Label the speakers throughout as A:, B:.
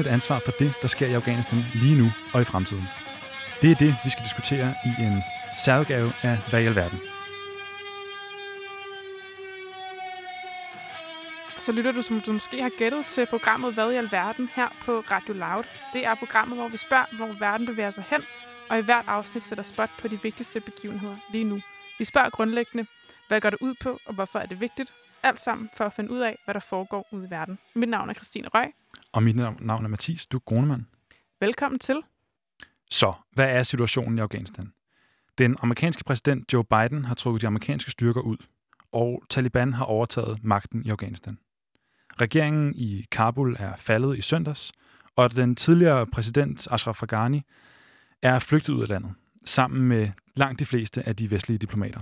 A: Har et ansvar for det, der sker i Afghanistan lige nu og i fremtiden? Det er det, vi skal diskutere i en særudgave af Hvad i alverden.
B: Så lytter du, som du måske har gættet til programmet Hvad i alverden her på Radio Loud. Det er programmet, hvor vi spørger, hvor verden bevæger sig hen, og i hvert afsnit sætter spot på de vigtigste begivenheder lige nu. Vi spørger grundlæggende, hvad går det ud på, og hvorfor er det vigtigt? Alt sammen for at finde ud af, hvad der foregår ude i verden. Mit navn er Christine Røg.
A: Og mit navn er Mathis Du Grunemann.
B: Velkommen til.
A: Så, hvad er situationen i Afghanistan? Den amerikanske præsident Joe Biden har trukket de amerikanske styrker ud, og Taliban har overtaget magten i Afghanistan. Regeringen i Kabul er faldet i søndags, og den tidligere præsident Ashraf Ghani er flygtet ud af landet, sammen med langt de fleste af de vestlige diplomater.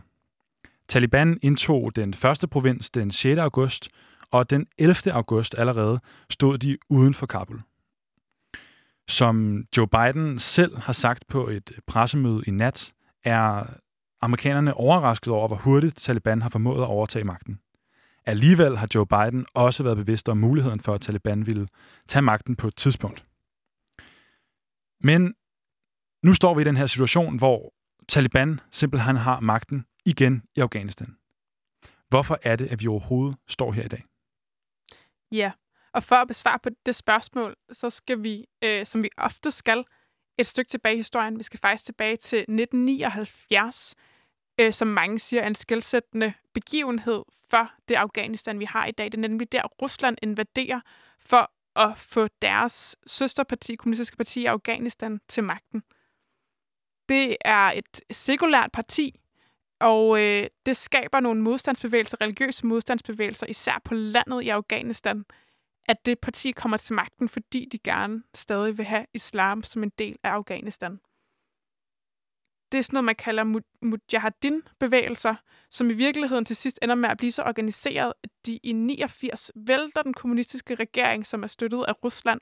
A: Taliban indtog den første provins den 6. august, og den 11. august allerede stod de uden for Kabul. Som Joe Biden selv har sagt på et pressemøde i nat, er amerikanerne overrasket over, hvor hurtigt Taliban har formået at overtage magten. Alligevel har Joe Biden også været bevidst om muligheden for, at Taliban ville tage magten på et tidspunkt. Men nu står vi i den her situation, hvor Taliban simpelthen har magten igen i Afghanistan. Hvorfor er det, at vi overhovedet står her i dag?
B: Ja, og for at besvare på det spørgsmål, så skal vi, øh, som vi ofte skal, et stykke tilbage i historien. Vi skal faktisk tilbage til 1979, øh, som mange siger er en skældsættende begivenhed for det Afghanistan, vi har i dag. Det er nemlig der, Rusland invaderer for at få deres søsterparti, kommunistiske parti i Afghanistan, til magten. Det er et sekulært parti, og øh, det skaber nogle modstandsbevægelser, religiøse modstandsbevægelser, især på landet i Afghanistan, at det parti kommer til magten, fordi de gerne stadig vil have islam som en del af Afghanistan. Det er sådan noget, man kalder mujahedin-bevægelser, som i virkeligheden til sidst ender med at blive så organiseret, at de i 89 vælter den kommunistiske regering, som er støttet af Rusland,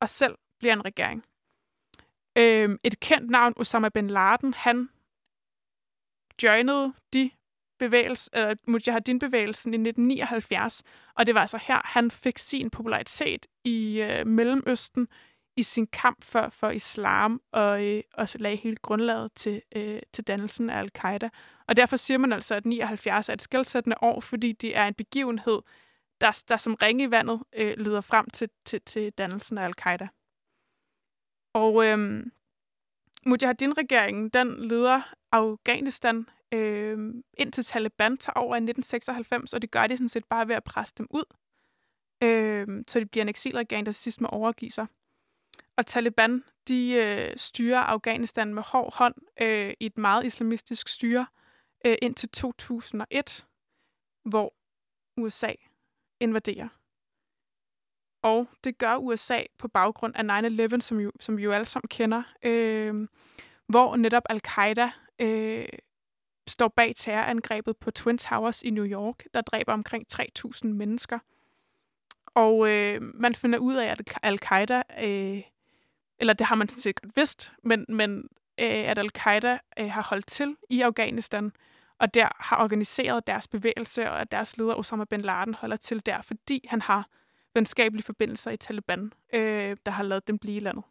B: og selv bliver en regering. Øh, et kendt navn, Osama bin Laden, han joinede de bevægelse, eller Mujahedin-bevægelsen i 1979, og det var altså her, han fik sin popularitet i øh, Mellemøsten i sin kamp for, for islam, og øh, også lagde hele grundlaget til, øh, til dannelsen af al-Qaida. Og derfor siger man altså, at 79 er et skældsættende år, fordi det er en begivenhed, der, der som ringe i vandet øh, leder frem til, til, til dannelsen af al-Qaida. Og øh, Mujahedin-regeringen, den leder Afghanistan øh, indtil Taliban tager over i 1996, og det gør de sådan set bare ved at presse dem ud. Øh, så det bliver en eksilregering, der sidst må overgive sig. Og Taliban, de øh, styrer Afghanistan med hård hånd øh, i et meget islamistisk styre øh, indtil 2001, hvor USA invaderer. Og det gør USA på baggrund af 9-11, som, jo, som vi jo alle sammen kender, øh, hvor netop al-Qaida øh, står bag terrorangrebet på Twin Towers i New York, der dræber omkring 3.000 mennesker. Og øh, man finder ud af, at al-Qaida, øh, eller det har man sikkert vidst, men, men øh, at al-Qaida øh, har holdt til i Afghanistan, og der har organiseret deres bevægelse, og at deres leder Osama bin Laden holder til der, fordi han har venskabelige forbindelser i Taliban, øh, der har lavet dem blive i landet.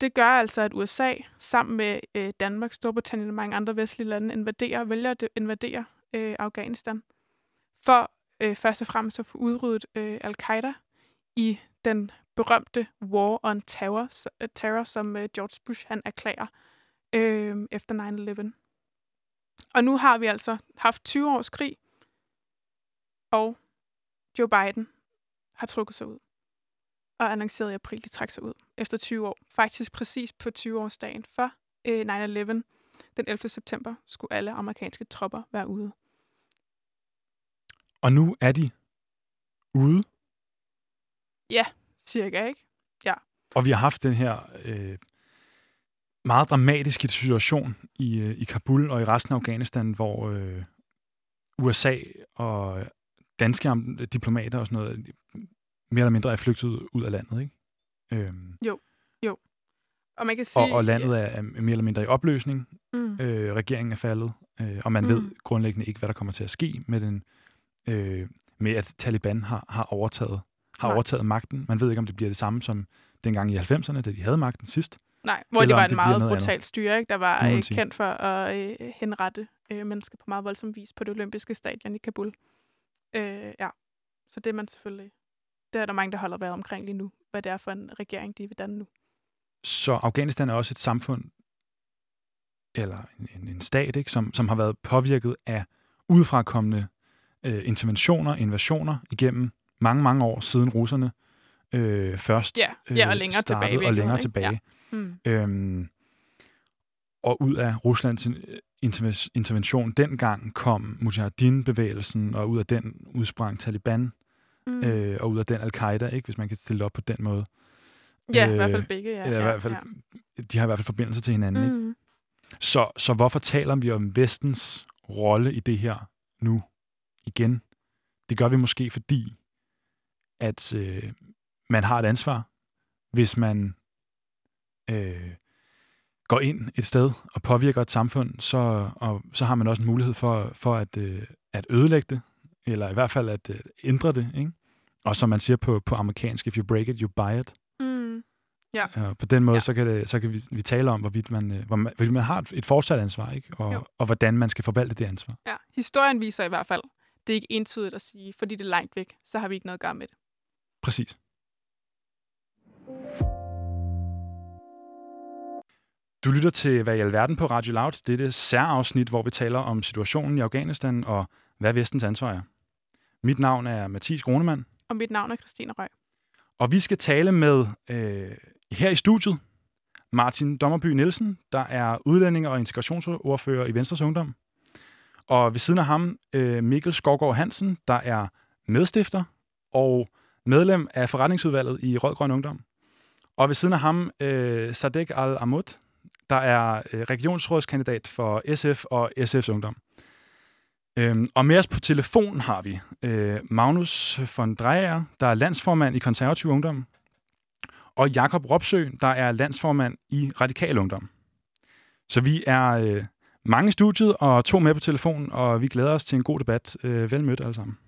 B: Det gør altså, at USA sammen med øh, Danmark, Storbritannien og mange andre vestlige lande invaderer, vælger at invadere øh, Afghanistan for øh, først og fremmest at få udryddet øh, al-Qaida i den berømte War on Terror, uh, terror som øh, George Bush han erklærer øh, efter 9-11. Og nu har vi altså haft 20 års krig, og Joe Biden har trukket sig ud og annonceret i april, de trækker sig ud. efter 20 år. Faktisk præcis på 20-årsdagen for øh, 9-11, den 11. september, skulle alle amerikanske tropper være ude.
A: Og nu er de ude.
B: Ja, cirka, ikke?
A: Og vi har haft den her øh, meget dramatiske situation i, øh, i Kabul og i resten af Afghanistan, hvor øh, USA og danske diplomater og sådan noget mere eller mindre er flygtet ud af landet, ikke? Øhm,
B: Og man kan sige...
A: og, og landet er, er mere eller mindre i opløsning.
B: Mm.
A: Øh, regeringen er faldet, øh, og man
B: Mm.
A: ved grundlæggende ikke, hvad der kommer til at ske med den øh, med at Taliban har, har overtaget har
B: Nej.
A: overtaget magten. Man ved ikke, om det bliver det samme som dengang i 90'erne, da de havde magten sidst.
B: Nej, hvor det var
A: bliver
B: meget
A: noget
B: brutalt styre, ikke? der var øh, kendt for at øh, henrette øh, mennesker på meget voldsom vis på det olympiske stadion i Kabul. Øh, ja, så det er man selvfølgelig... Det er der mange, der holder vejret omkring lige nu, hvad det er for en regering, de vil danne nu.
A: Så Afghanistan er også et samfund, eller en, en, en stat, ikke, som, som har været påvirket af udefrakommende øh, interventioner, invasioner igennem mange, mange år siden russerne øh, først
B: Ja, ja, og
A: øh,
B: længere tilbage
A: startede, og længere tilbage.
B: Mm.
A: Øhm, og ud af Ruslands intervention dengang kom Mujahideen-bevægelsen, og ud af den udsprang Taliban,
B: Mm.
A: øh, og ud af den al-Qaida, ikke, hvis man kan stille det op på den måde.
B: ja,
A: øh,
B: i hvert fald begge, ja.
A: Eller i
B: ja,
A: hvert fald,
B: ja.
A: de har i hvert fald forbindelse til hinanden. Ikke?
B: Mm.
A: Så, så hvorfor taler vi om vestens rolle i det her nu igen? Det gør vi måske fordi, at øh, man har et ansvar, hvis man øh, går ind et sted og påvirker et samfund, så, og, så har man også en mulighed for, for at, øh, at ødelægge det, eller i hvert fald at øh, ændre det. Ikke? Og som man siger på, på amerikansk, if you break it, you buy it.
B: Mm.
A: Og på den måde,
B: Ja.
A: ja. så kan, det, så kan vi, vi tale om, hvorvidt man, øh, hvor man, hvorvidt man har et, et fortsat ansvar, ikke?
B: Jo.
A: Og, og hvordan man skal forvalte det ansvar.
B: Ja, historien viser i hvert fald, det er ikke entydigt at sige, fordi det er langt væk, så har vi ikke noget at gøre med det.
A: Præcis. Du lytter til Hvad i alverden på Radio Loud. Det er det særafsnit, hvor vi taler om situationen i Afghanistan og hvad vestens ansvar er. Mit navn er Mathis Gronemann,
B: Og mit navn er Christine Røg.
A: og vi skal tale med øh, her i studiet Martin Dommerby Nielsen, der er udlændinge- og integrationsordfører i Venstres Ungdom. Og ved siden af ham øh, Mikkel Skovgaard Hansen, der er medstifter og medlem af forretningsudvalget i Rød Grøn Ungdom. Og ved siden af ham øh, Sadek Al-Amud, der er øh, regionsrådskandidat for SF og SF's Ungdom. Øhm, og med os på telefon har vi øh, Magnus von Dreyer, der er landsformand i Konservativ Ungdom, og Jakob Ropsø, der er landsformand i Radikal Ungdom. Så vi er øh, mange i studiet og to med på telefonen, og vi glæder os til en god debat. Øh, vel mødt alle sammen.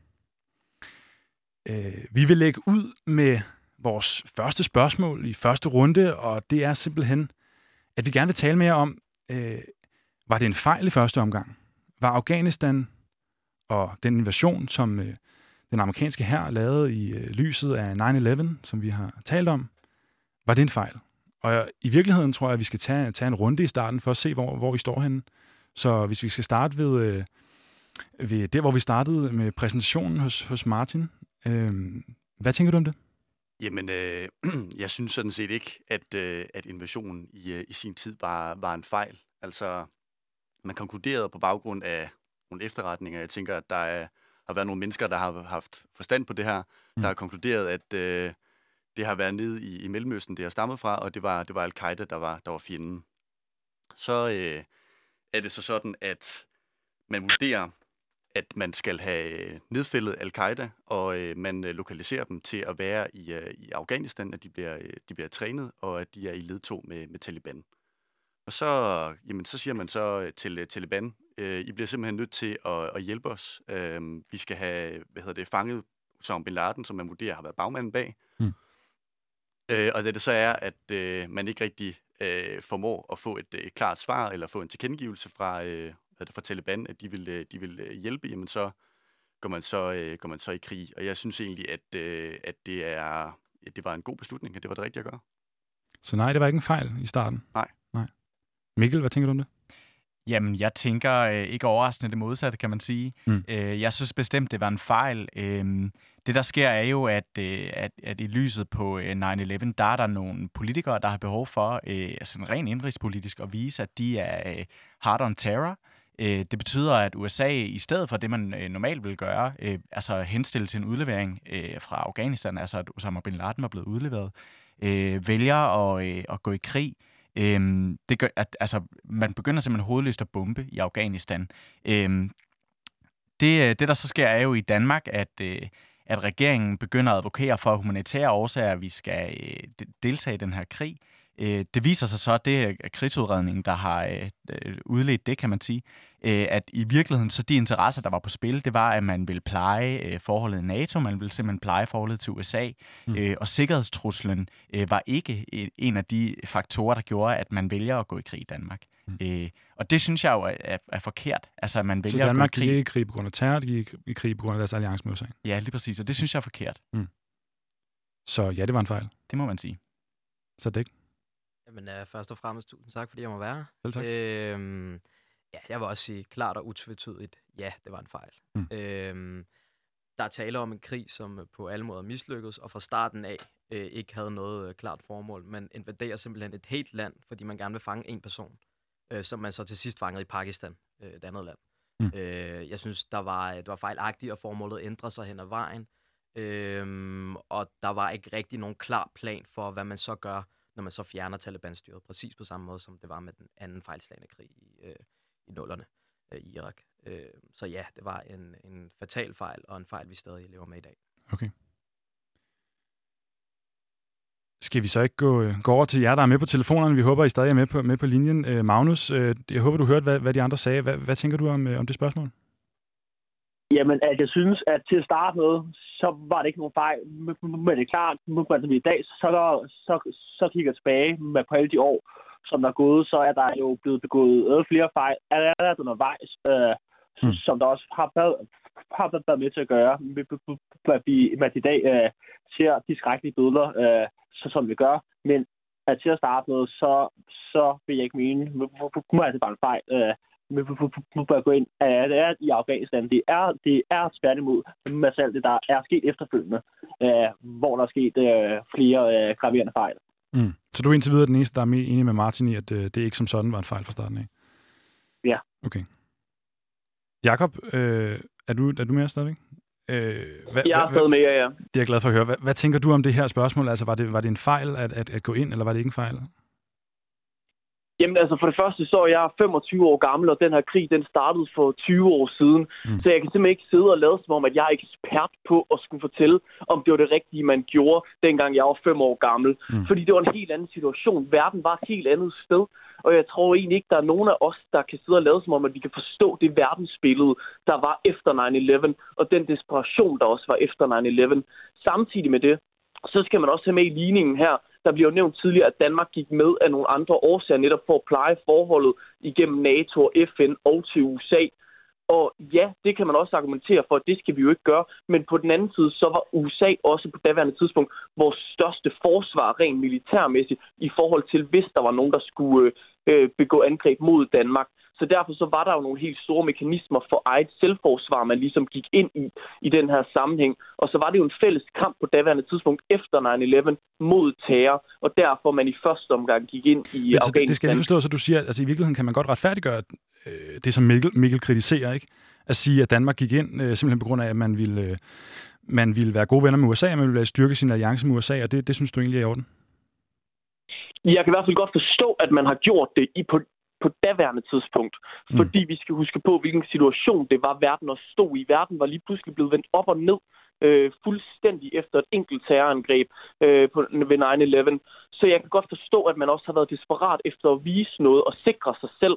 A: Øh, vi vil lægge ud med vores første spørgsmål i første runde, og det er simpelthen, at vi gerne vil tale mere om, øh, var det en fejl i første omgang? Var Afghanistan og den invasion, som øh, den amerikanske hær lavede i øh, lyset af 9-11, som vi har talt om, var det en fejl? Og øh, i virkeligheden tror jeg, at vi skal tage, tage en runde i starten for at se, hvor, hvor vi står henne. Så hvis vi skal starte ved, øh, ved der, hvor vi startede med præsentationen hos, hos Martin. Øh, hvad tænker du om det?
C: Jamen, øh, jeg synes sådan set ikke, at, øh, at invasionen i, øh, i sin tid var, var en fejl. Altså, man konkluderede på baggrund af nogle efterretninger. Jeg tænker, at der er, har været nogle mennesker, der har haft forstand på det her,
A: Mm.
C: der har konkluderet, at øh, det har været nede i, i Mellemøsten, det har stammet fra, og det var, det var al-Qaida, der var, der var fjenden. Så øh, er det så sådan, at man vurderer, at man skal have nedfældet al-Qaida, og øh, man øh, lokaliserer dem til at være i, øh, i Afghanistan, at de bliver, øh, de bliver trænet, og at de er i ledtog med, med Taliban. Og så, jamen, så siger man så øh, til øh, Taliban, øh, I bliver simpelthen nødt til at, at hjælpe os. Øh, vi skal have, hvad hedder det, fanget Osama Bin Laden, som man vurderer har været bagmanden bag.
A: Mm.
C: Øh, og da det så er, at øh, man ikke rigtig øh, formår at få et, et klart svar, eller få en tilkendegivelse fra, øh, hvad det, fra Taliban, at de vil, øh, de vil øh, hjælpe, jamen så går man så, øh, går man så i krig. Og jeg synes egentlig, at, øh, at det, er, ja, det var en god beslutning, at det var det rigtige at gøre.
A: Så nej, det var ikke en fejl i starten?
C: Nej.
A: nej. Mikkel, hvad tænker du om det?
D: Jamen, jeg tænker øh, ikke overraskende det modsatte, kan man sige. Mm. Øh, jeg synes bestemt, det var en fejl. Øh, det, der sker, er jo, at, øh, at, at i lyset på øh, 9-11, der er der nogle politikere, der har behov for, øh, altså rent indrigspolitisk, at vise, at de er øh, hard on terror. Øh, Øh, det betyder, at USA i stedet for det, man øh, normalt vil gøre, øh, altså henstille til en udlevering øh, fra Afghanistan, altså at Osama bin Laden var blevet udleveret, øh, vælger at, øh, at gå i krig. Øhm, det gør, at, altså, man begynder simpelthen hovedløst at bombe i Afghanistan. Øhm, det, øh, det, der så sker, er jo i Danmark, at, øh, at regeringen begynder at advokere for humanitære årsager, at vi skal øh, deltage i den her krig. Øh, det viser sig så, at det er krigsudredningen, der har øh, øh, udledt det, kan man sige, øh, at i virkeligheden så de interesser, der var på spil, det var, at man ville pleje øh, forholdet i NATO, man ville simpelthen pleje forholdet til USA, mm. øh, og sikkerhedstruslen øh, var ikke en af de faktorer, der gjorde, at man vælger at gå i krig i Danmark. Mm. Øh, og det synes jeg jo er, er, er forkert. Altså, at man vælger
A: så Danmark
D: at gå i krig.
A: gik i krig på grund af terror, de gik i krig på grund af deres alliance med USA?
D: Ja, lige præcis, og det synes jeg er forkert. Mm.
A: Så ja, det var en fejl.
D: Det må man sige.
A: Så det ikke?
E: Jamen, uh, først og fremmest tusind tak, fordi jeg må være
A: Selv tak.
E: Øhm, ja, jeg vil også sige klart og utvetydigt, ja, det var en fejl. Mm. Øhm, der er tale om en krig, som på alle måder mislykkedes, og fra starten af øh, ikke havde noget øh, klart formål. Man invaderer simpelthen et helt land, fordi man gerne vil fange en person, øh, som man så til sidst fangede i Pakistan, øh, et andet land. Mm. Øh, jeg synes, der var, det var fejlagtigt, og formålet ændrede sig hen ad vejen. Øhm, og der var ikke rigtig nogen klar plan for, hvad man så gør, når man så fjerner Taliban-styret, præcis på samme måde, som det var med den anden fejlslagende krig i, øh, i nullerne øh, i Irak. Øh, så ja, det var en, en fatal fejl, og en fejl, vi stadig lever med i dag.
A: Okay. Skal vi så ikke gå, øh, gå over til jer, der er med på telefonerne? Vi håber, I stadig er med på, med på linjen. Øh, Magnus, øh, jeg håber, du hørte, hvad, hvad de andre sagde. Hvad, hvad tænker du om, øh, om det spørgsmål?
F: Jamen, at jeg synes, at til at starte med, så var det ikke nogen fejl. Men det er klart, at vi i dag, så, der, så, så kigger jeg tilbage med på alle de år, som der er gået, så er der jo blevet begået flere fejl. Er der undervejs, øh, mm. som der også har været, har været med til at gøre, at vi at i dag øh, ser de skrækkelige billeder, øh, så, som vi gør. Men at til at starte med, så, så vil jeg ikke mene, at det bare en fejl. Øh, nu bør gå ind, at det er i Afghanistan. Det er, det er tværtimod med alt det, der er sket efterfølgende, øh, hvor der er sket øh, flere øh, graverende fejl.
A: Mm. Så du er indtil videre den eneste, der er enig med Martin i, at øh, det ikke som sådan var en fejl fra starten af?
F: Ja.
A: Okay. Jakob, øh, er, du, er du med stadigvæk?
G: Øh, hvad, jeg er stadig med, ja, ja.
A: Det er jeg glad for at høre. Hvad, hvad tænker du om det her spørgsmål? Altså, var det, var det en fejl at, at, at gå ind, eller var det ikke en fejl?
G: Jamen altså for det første så er jeg 25 år gammel, og den her krig den startede for 20 år siden. Mm. Så jeg kan simpelthen ikke sidde og lade som om, at jeg er ekspert på at skulle fortælle, om det var det rigtige, man gjorde, dengang jeg var 5 år gammel. Mm. Fordi det var en helt anden situation. Verden var et helt andet sted. Og jeg tror egentlig ikke, der er nogen af os, der kan sidde og lade som om, at vi kan forstå det verdensbillede, der var efter 9-11, og den desperation, der også var efter 9-11. Samtidig med det, så skal man også have med i ligningen her, der bliver jo nævnt tidligere, at Danmark gik med af nogle andre årsager netop for at pleje forholdet igennem NATO og FN og til USA. Og ja, det kan man også argumentere for, at det skal vi jo ikke gøre. Men på den anden side, så var USA også på daværende tidspunkt vores største forsvar rent militærmæssigt i forhold til, hvis der var nogen, der skulle øh, begå angreb mod Danmark. Så derfor så var der jo nogle helt store mekanismer for eget selvforsvar, man ligesom gik ind i i den her sammenhæng. Og så var det jo en fælles kamp på daværende tidspunkt efter 9-11 mod terror, og derfor man i første omgang gik ind i Men, Afghanistan.
A: Det skal jeg forstå, så du siger, at altså, i virkeligheden kan man godt retfærdiggøre øh, det, som Mikkel, Mikkel kritiserer, ikke? At sige, at Danmark gik ind øh, simpelthen på grund af, at man ville, øh, man ville være gode venner med USA, og man ville styrke sin alliance med USA, og det, det synes du egentlig er i orden?
G: Jeg kan i hvert fald godt forstå, at man har gjort det i på, på daværende tidspunkt. Mm. Fordi vi skal huske på, hvilken situation det var, verden og stod i. Verden var lige pludselig blevet vendt op og ned øh, fuldstændig efter et enkelt terrorangreb øh, på, ved 9-11. Så jeg kan godt forstå, at man også har været desperat efter at vise noget og sikre sig selv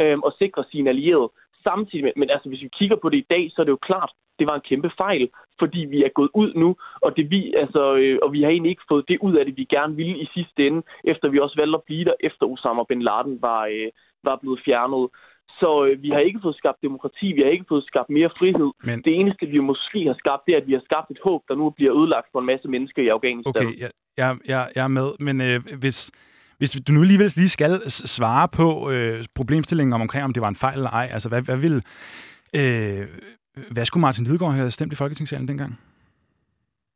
G: øh, og sikre sine allierede samtidig med, men altså hvis vi kigger på det i dag, så er det jo klart, det var en kæmpe fejl, fordi vi er gået ud nu, og, det vi, altså, øh, og vi har egentlig ikke fået det ud af det, vi gerne ville i sidste ende, efter vi også valgte at blive der, efter Osama Bin Laden var, øh, var blevet fjernet. Så øh, vi har ikke fået skabt demokrati, vi har ikke fået skabt mere frihed. Men... Det eneste, vi måske har skabt, det er, at vi har skabt et håb, der nu bliver ødelagt for en masse mennesker i Afghanistan.
A: Okay, jeg, jeg, jeg, jeg er med, men øh, hvis, hvis du nu alligevel lige skal svare på øh, problemstillingen om, omkring, om det var en fejl eller ej, altså hvad, hvad vil... Øh, hvad skulle Martin Lidegaard have stemt i Folketingssalen dengang?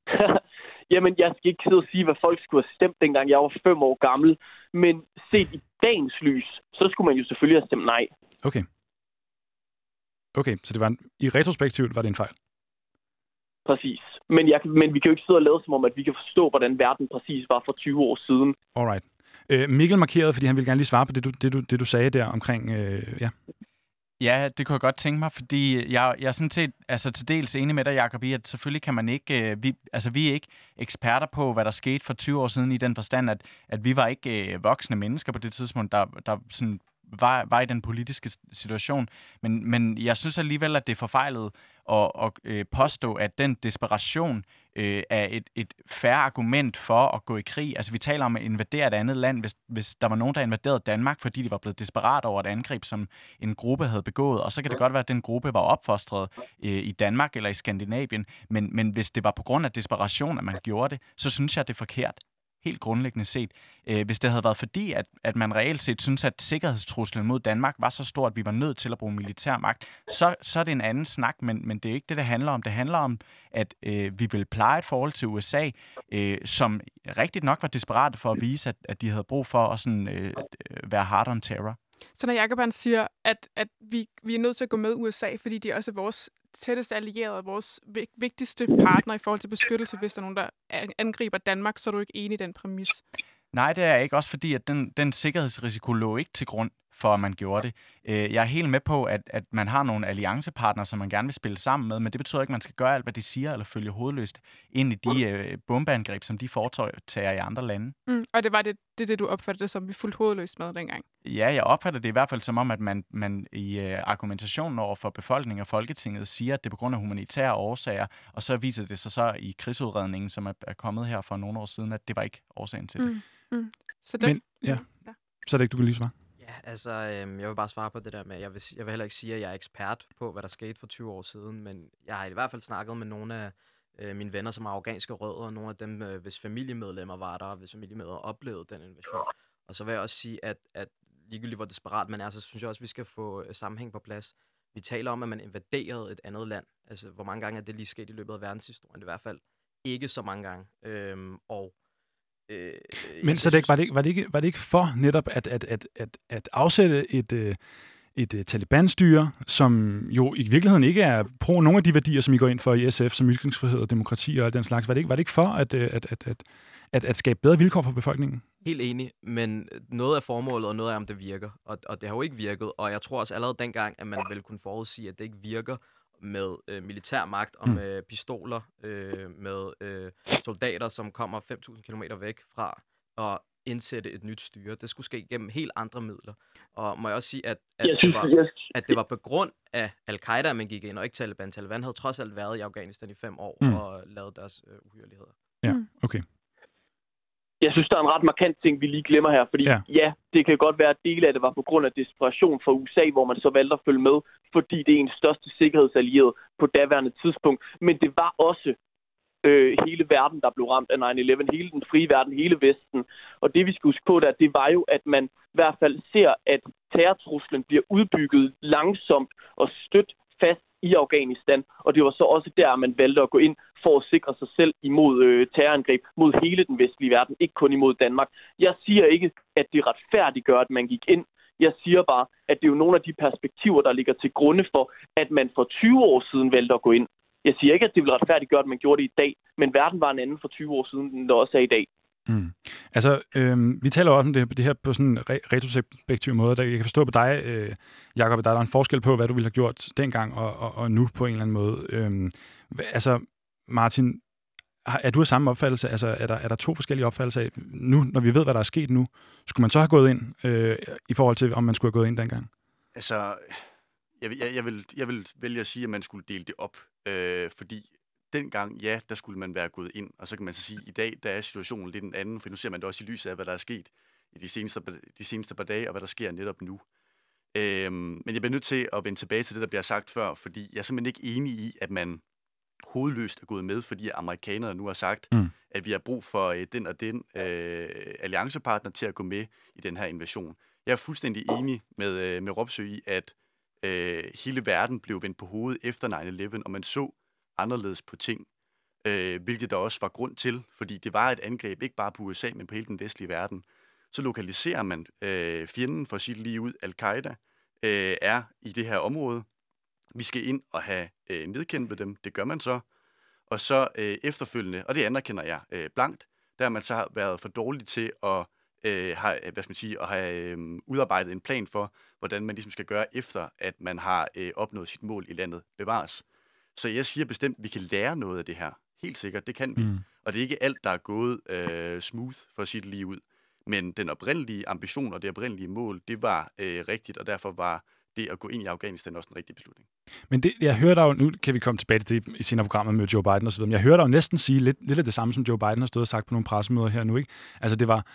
G: Jamen, jeg skal ikke sidde og sige, hvad folk skulle have stemt, dengang jeg var fem år gammel. Men set i dagens lys, så skulle man jo selvfølgelig have stemt nej.
A: Okay. Okay, så det var en, i retrospektivt var det en fejl?
G: Præcis. Men, jeg, men vi kan jo ikke sidde og lade som om, at vi kan forstå, hvordan verden præcis var for 20 år siden.
A: Alright. Øh, Mikkel markerede, fordi han ville gerne lige svare på det, du, det, du, det, du sagde der omkring... Øh, ja.
D: Ja, det kunne jeg godt tænke mig, fordi jeg, jeg er sådan set altså, til dels enig med dig, Jacob, i, at selvfølgelig kan man ikke, øh, vi, altså vi er ikke eksperter på, hvad der skete for 20 år siden i den forstand, at, at vi var ikke øh, voksne mennesker på det tidspunkt, der, der sådan var, var i den politiske situation. Men, men jeg synes alligevel, at det er forfejlet at, at øh, påstå, at den desperation øh, er et, et færre argument for at gå i krig. Altså vi taler om at invadere et andet land, hvis, hvis der var nogen, der invaderede Danmark, fordi de var blevet desperat over et angreb, som en gruppe havde begået. Og så kan det godt være, at den gruppe var opfostret øh, i Danmark eller i Skandinavien. Men, men hvis det var på grund af desperation, at man gjorde det, så synes jeg, at det er forkert helt grundlæggende set. Øh, hvis det havde været fordi, at, at man reelt set synes, at sikkerhedstruslen mod Danmark var så stor, at vi var nødt til at bruge militær magt, så, så er det en anden snak, men, men det er ikke det, det handler om. Det handler om, at øh, vi vil pleje et forhold til USA, øh, som rigtigt nok var desperat for at vise, at, at de havde brug for at sådan, øh, øh være hard on terror.
B: Så når Jacob han siger, at, at vi, vi er nødt til at gå med USA, fordi de er også vores tætteste allierede, vores vigtigste partner i forhold til beskyttelse, hvis der er nogen, der angriber Danmark, så er du ikke enig i den præmis?
D: Nej, det er ikke. Også fordi, at den, den sikkerhedsrisiko lå ikke til grund for at man gjorde det. Øh, jeg er helt med på, at, at man har nogle alliancepartnere, som man gerne vil spille sammen med, men det betyder ikke, at man skal gøre alt, hvad de siger, eller følge hovedløst ind i de øh, bombeangreb, som de foretager i andre lande.
B: Mm, og det var det, det, det, du opfattede som vi fuldt hovedløst med dengang?
D: Ja, jeg opfatter det i hvert fald som om, at man, man i øh, argumentationen over for befolkningen og Folketinget siger, at det er på grund af humanitære årsager, og så viser det sig så i krigsudredningen, som er, er kommet her for nogle år siden, at det var ikke årsagen til det.
B: Mm, mm. Så det,
A: men, ja. ja. Så er det ikke, du kan lige svare?
E: Altså, øhm, jeg vil bare svare på det der med, jeg vil, jeg vil heller ikke sige, at jeg er ekspert på, hvad der skete for 20 år siden, men jeg har i hvert fald snakket med nogle af øh, mine venner, som har afghanske rødder, og nogle af dem, øh, hvis familiemedlemmer var der, og hvis familiemedlemmer oplevede den invasion. Og så vil jeg også sige, at, at ligegyldigt hvor desperat man er, så synes jeg også, at vi skal få øh, sammenhæng på plads. Vi taler om, at man invaderede et andet land. Altså, hvor mange gange er det lige sket i løbet af verdenshistorien? Det er i hvert fald ikke så mange gange. Øhm, og
A: Øh, Men så det, var, det, var, det ikke, var det ikke for netop at, at, at, at, at afsætte et, øh, et uh, Taliban-styre, som jo i virkeligheden ikke er pro nogle af de værdier, som I går ind for i SF, som ytringsfrihed og demokrati og alt den slags. Var det ikke, var det ikke for at, øh, at, at, at, at, at skabe bedre vilkår for befolkningen?
E: Helt enig, men noget af formålet, og noget af om det virker. Og, og det har jo ikke virket, og jeg tror også allerede dengang, at man vel kunne forudsige, at det ikke virker, med øh, militærmagt og mm. med pistoler, øh, med øh, soldater, som kommer 5.000 km væk fra at indsætte et nyt styre. Det skulle ske gennem helt andre midler. Og må jeg også sige, at, at, jeg synes, det, var, at det var på grund af al-Qaida, at man gik ind, og ikke Taliban. Taliban havde trods alt været i Afghanistan i fem år mm. og lavet deres øh, uhyreligheder.
A: Ja, mm. okay
G: jeg synes, der er en ret markant ting, vi lige glemmer her. Fordi ja, ja det kan godt være, at dele af det var på grund af desperation fra USA, hvor man så valgte at følge med, fordi det er en største sikkerhedsallierede på daværende tidspunkt. Men det var også øh, hele verden, der blev ramt af 9-11, hele den frie verden, hele Vesten. Og det vi skal huske på der, det var jo, at man i hvert fald ser, at terrortruslen bliver udbygget langsomt og stødt fast i Afghanistan, og det var så også der, man valgte at gå ind for at sikre sig selv imod øh, terrorangreb mod hele den vestlige verden, ikke kun imod Danmark. Jeg siger ikke, at det retfærdiggør, at man gik ind. Jeg siger bare, at det er jo nogle af de perspektiver, der ligger til grunde for, at man for 20 år siden valgte at gå ind. Jeg siger ikke, at det ville retfærdiggøre, at man gjorde det i dag, men verden var en anden for 20 år siden, end det også er i dag.
A: Mm. Altså, øh, vi taler også om det, det her på sådan en re- retrospektiv måde. Der, jeg kan forstå på dig, øh, Jacob, at der er en forskel på, hvad du ville have gjort dengang og, og, og nu på en eller anden måde. Øh, altså, Martin, er du af samme opfattelse? Altså, er der, er der to forskellige opfattelser af, nu, når vi ved, hvad der er sket nu, skulle man så have gået ind, øh, i forhold til, om man skulle have gået ind dengang?
C: Altså, jeg, jeg, jeg, vil, jeg vil vælge at sige, at man skulle dele det op, øh, fordi dengang, ja, der skulle man være gået ind, og så kan man så sige, at i dag, der er situationen lidt en anden, for nu ser man det også i lyset af, hvad der er sket i de seneste, de seneste par dage, og hvad der sker netop nu. Øhm, men jeg bliver nødt til at vende tilbage til det, der bliver sagt før, fordi jeg er simpelthen ikke enig i, at man hovedløst er gået med, fordi amerikanerne nu har sagt, mm. at vi har brug for øh, den og den øh, alliancepartner til at gå med i den her invasion. Jeg er fuldstændig enig med, øh, med Ropsø i, at øh, hele verden blev vendt på hovedet efter 9-11, og man så anderledes på ting, øh, hvilket der også var grund til, fordi det var et angreb ikke bare på USA, men på hele den vestlige verden. Så lokaliserer man øh, fjenden for sit lige ud, al-Qaida, øh, er i det her område. Vi skal ind og have øh, nedkæmpet dem. Det gør man så. Og så øh, efterfølgende, og det anerkender jeg øh, blankt, der har man så været for dårlig til at øh, har, hvad skal man sige, at have øh, udarbejdet en plan for, hvordan man ligesom skal gøre efter, at man har øh, opnået sit mål i landet bevares. Så jeg siger bestemt, at vi kan lære noget af det her. Helt sikkert, det kan vi. Mm. Og det er ikke alt, der er gået øh, smooth for sit liv ud. Men den oprindelige ambition og det oprindelige mål, det var øh, rigtigt, og derfor var det at gå ind i Afghanistan også en rigtig beslutning.
A: Men det, jeg hører dig jo, nu kan vi komme tilbage til det i senere programmer med Joe Biden osv., men jeg hører dig jo næsten sige lidt, lidt af det samme, som Joe Biden har stået og sagt på nogle pressemøder her nu, ikke? Altså det var,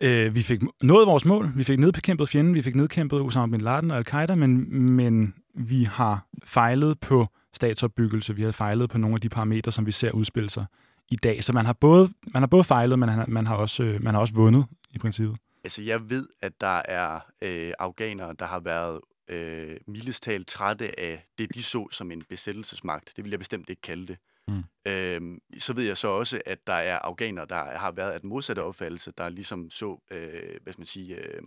A: øh, vi fik nået vores mål, vi fik nedkæmpet fjenden, vi fik nedkæmpet Osama bin Laden og Al-Qaida, men, men vi har fejlet på statsopbyggelse, vi har fejlet på nogle af de parametre, som vi ser udspille sig i dag. Så man har både, man har både fejlet, men man har, også, øh, man har også vundet i princippet.
C: Altså, jeg ved, at der er øh, afghanere, der har været øh, mildestalt trætte af det, de så som en besættelsesmagt. Det vil jeg bestemt ikke kalde det. Mm. Øhm, så ved jeg så også, at der er afghanere, der har været af den modsatte opfattelse, der ligesom så, øh, hvad skal man sige, øh,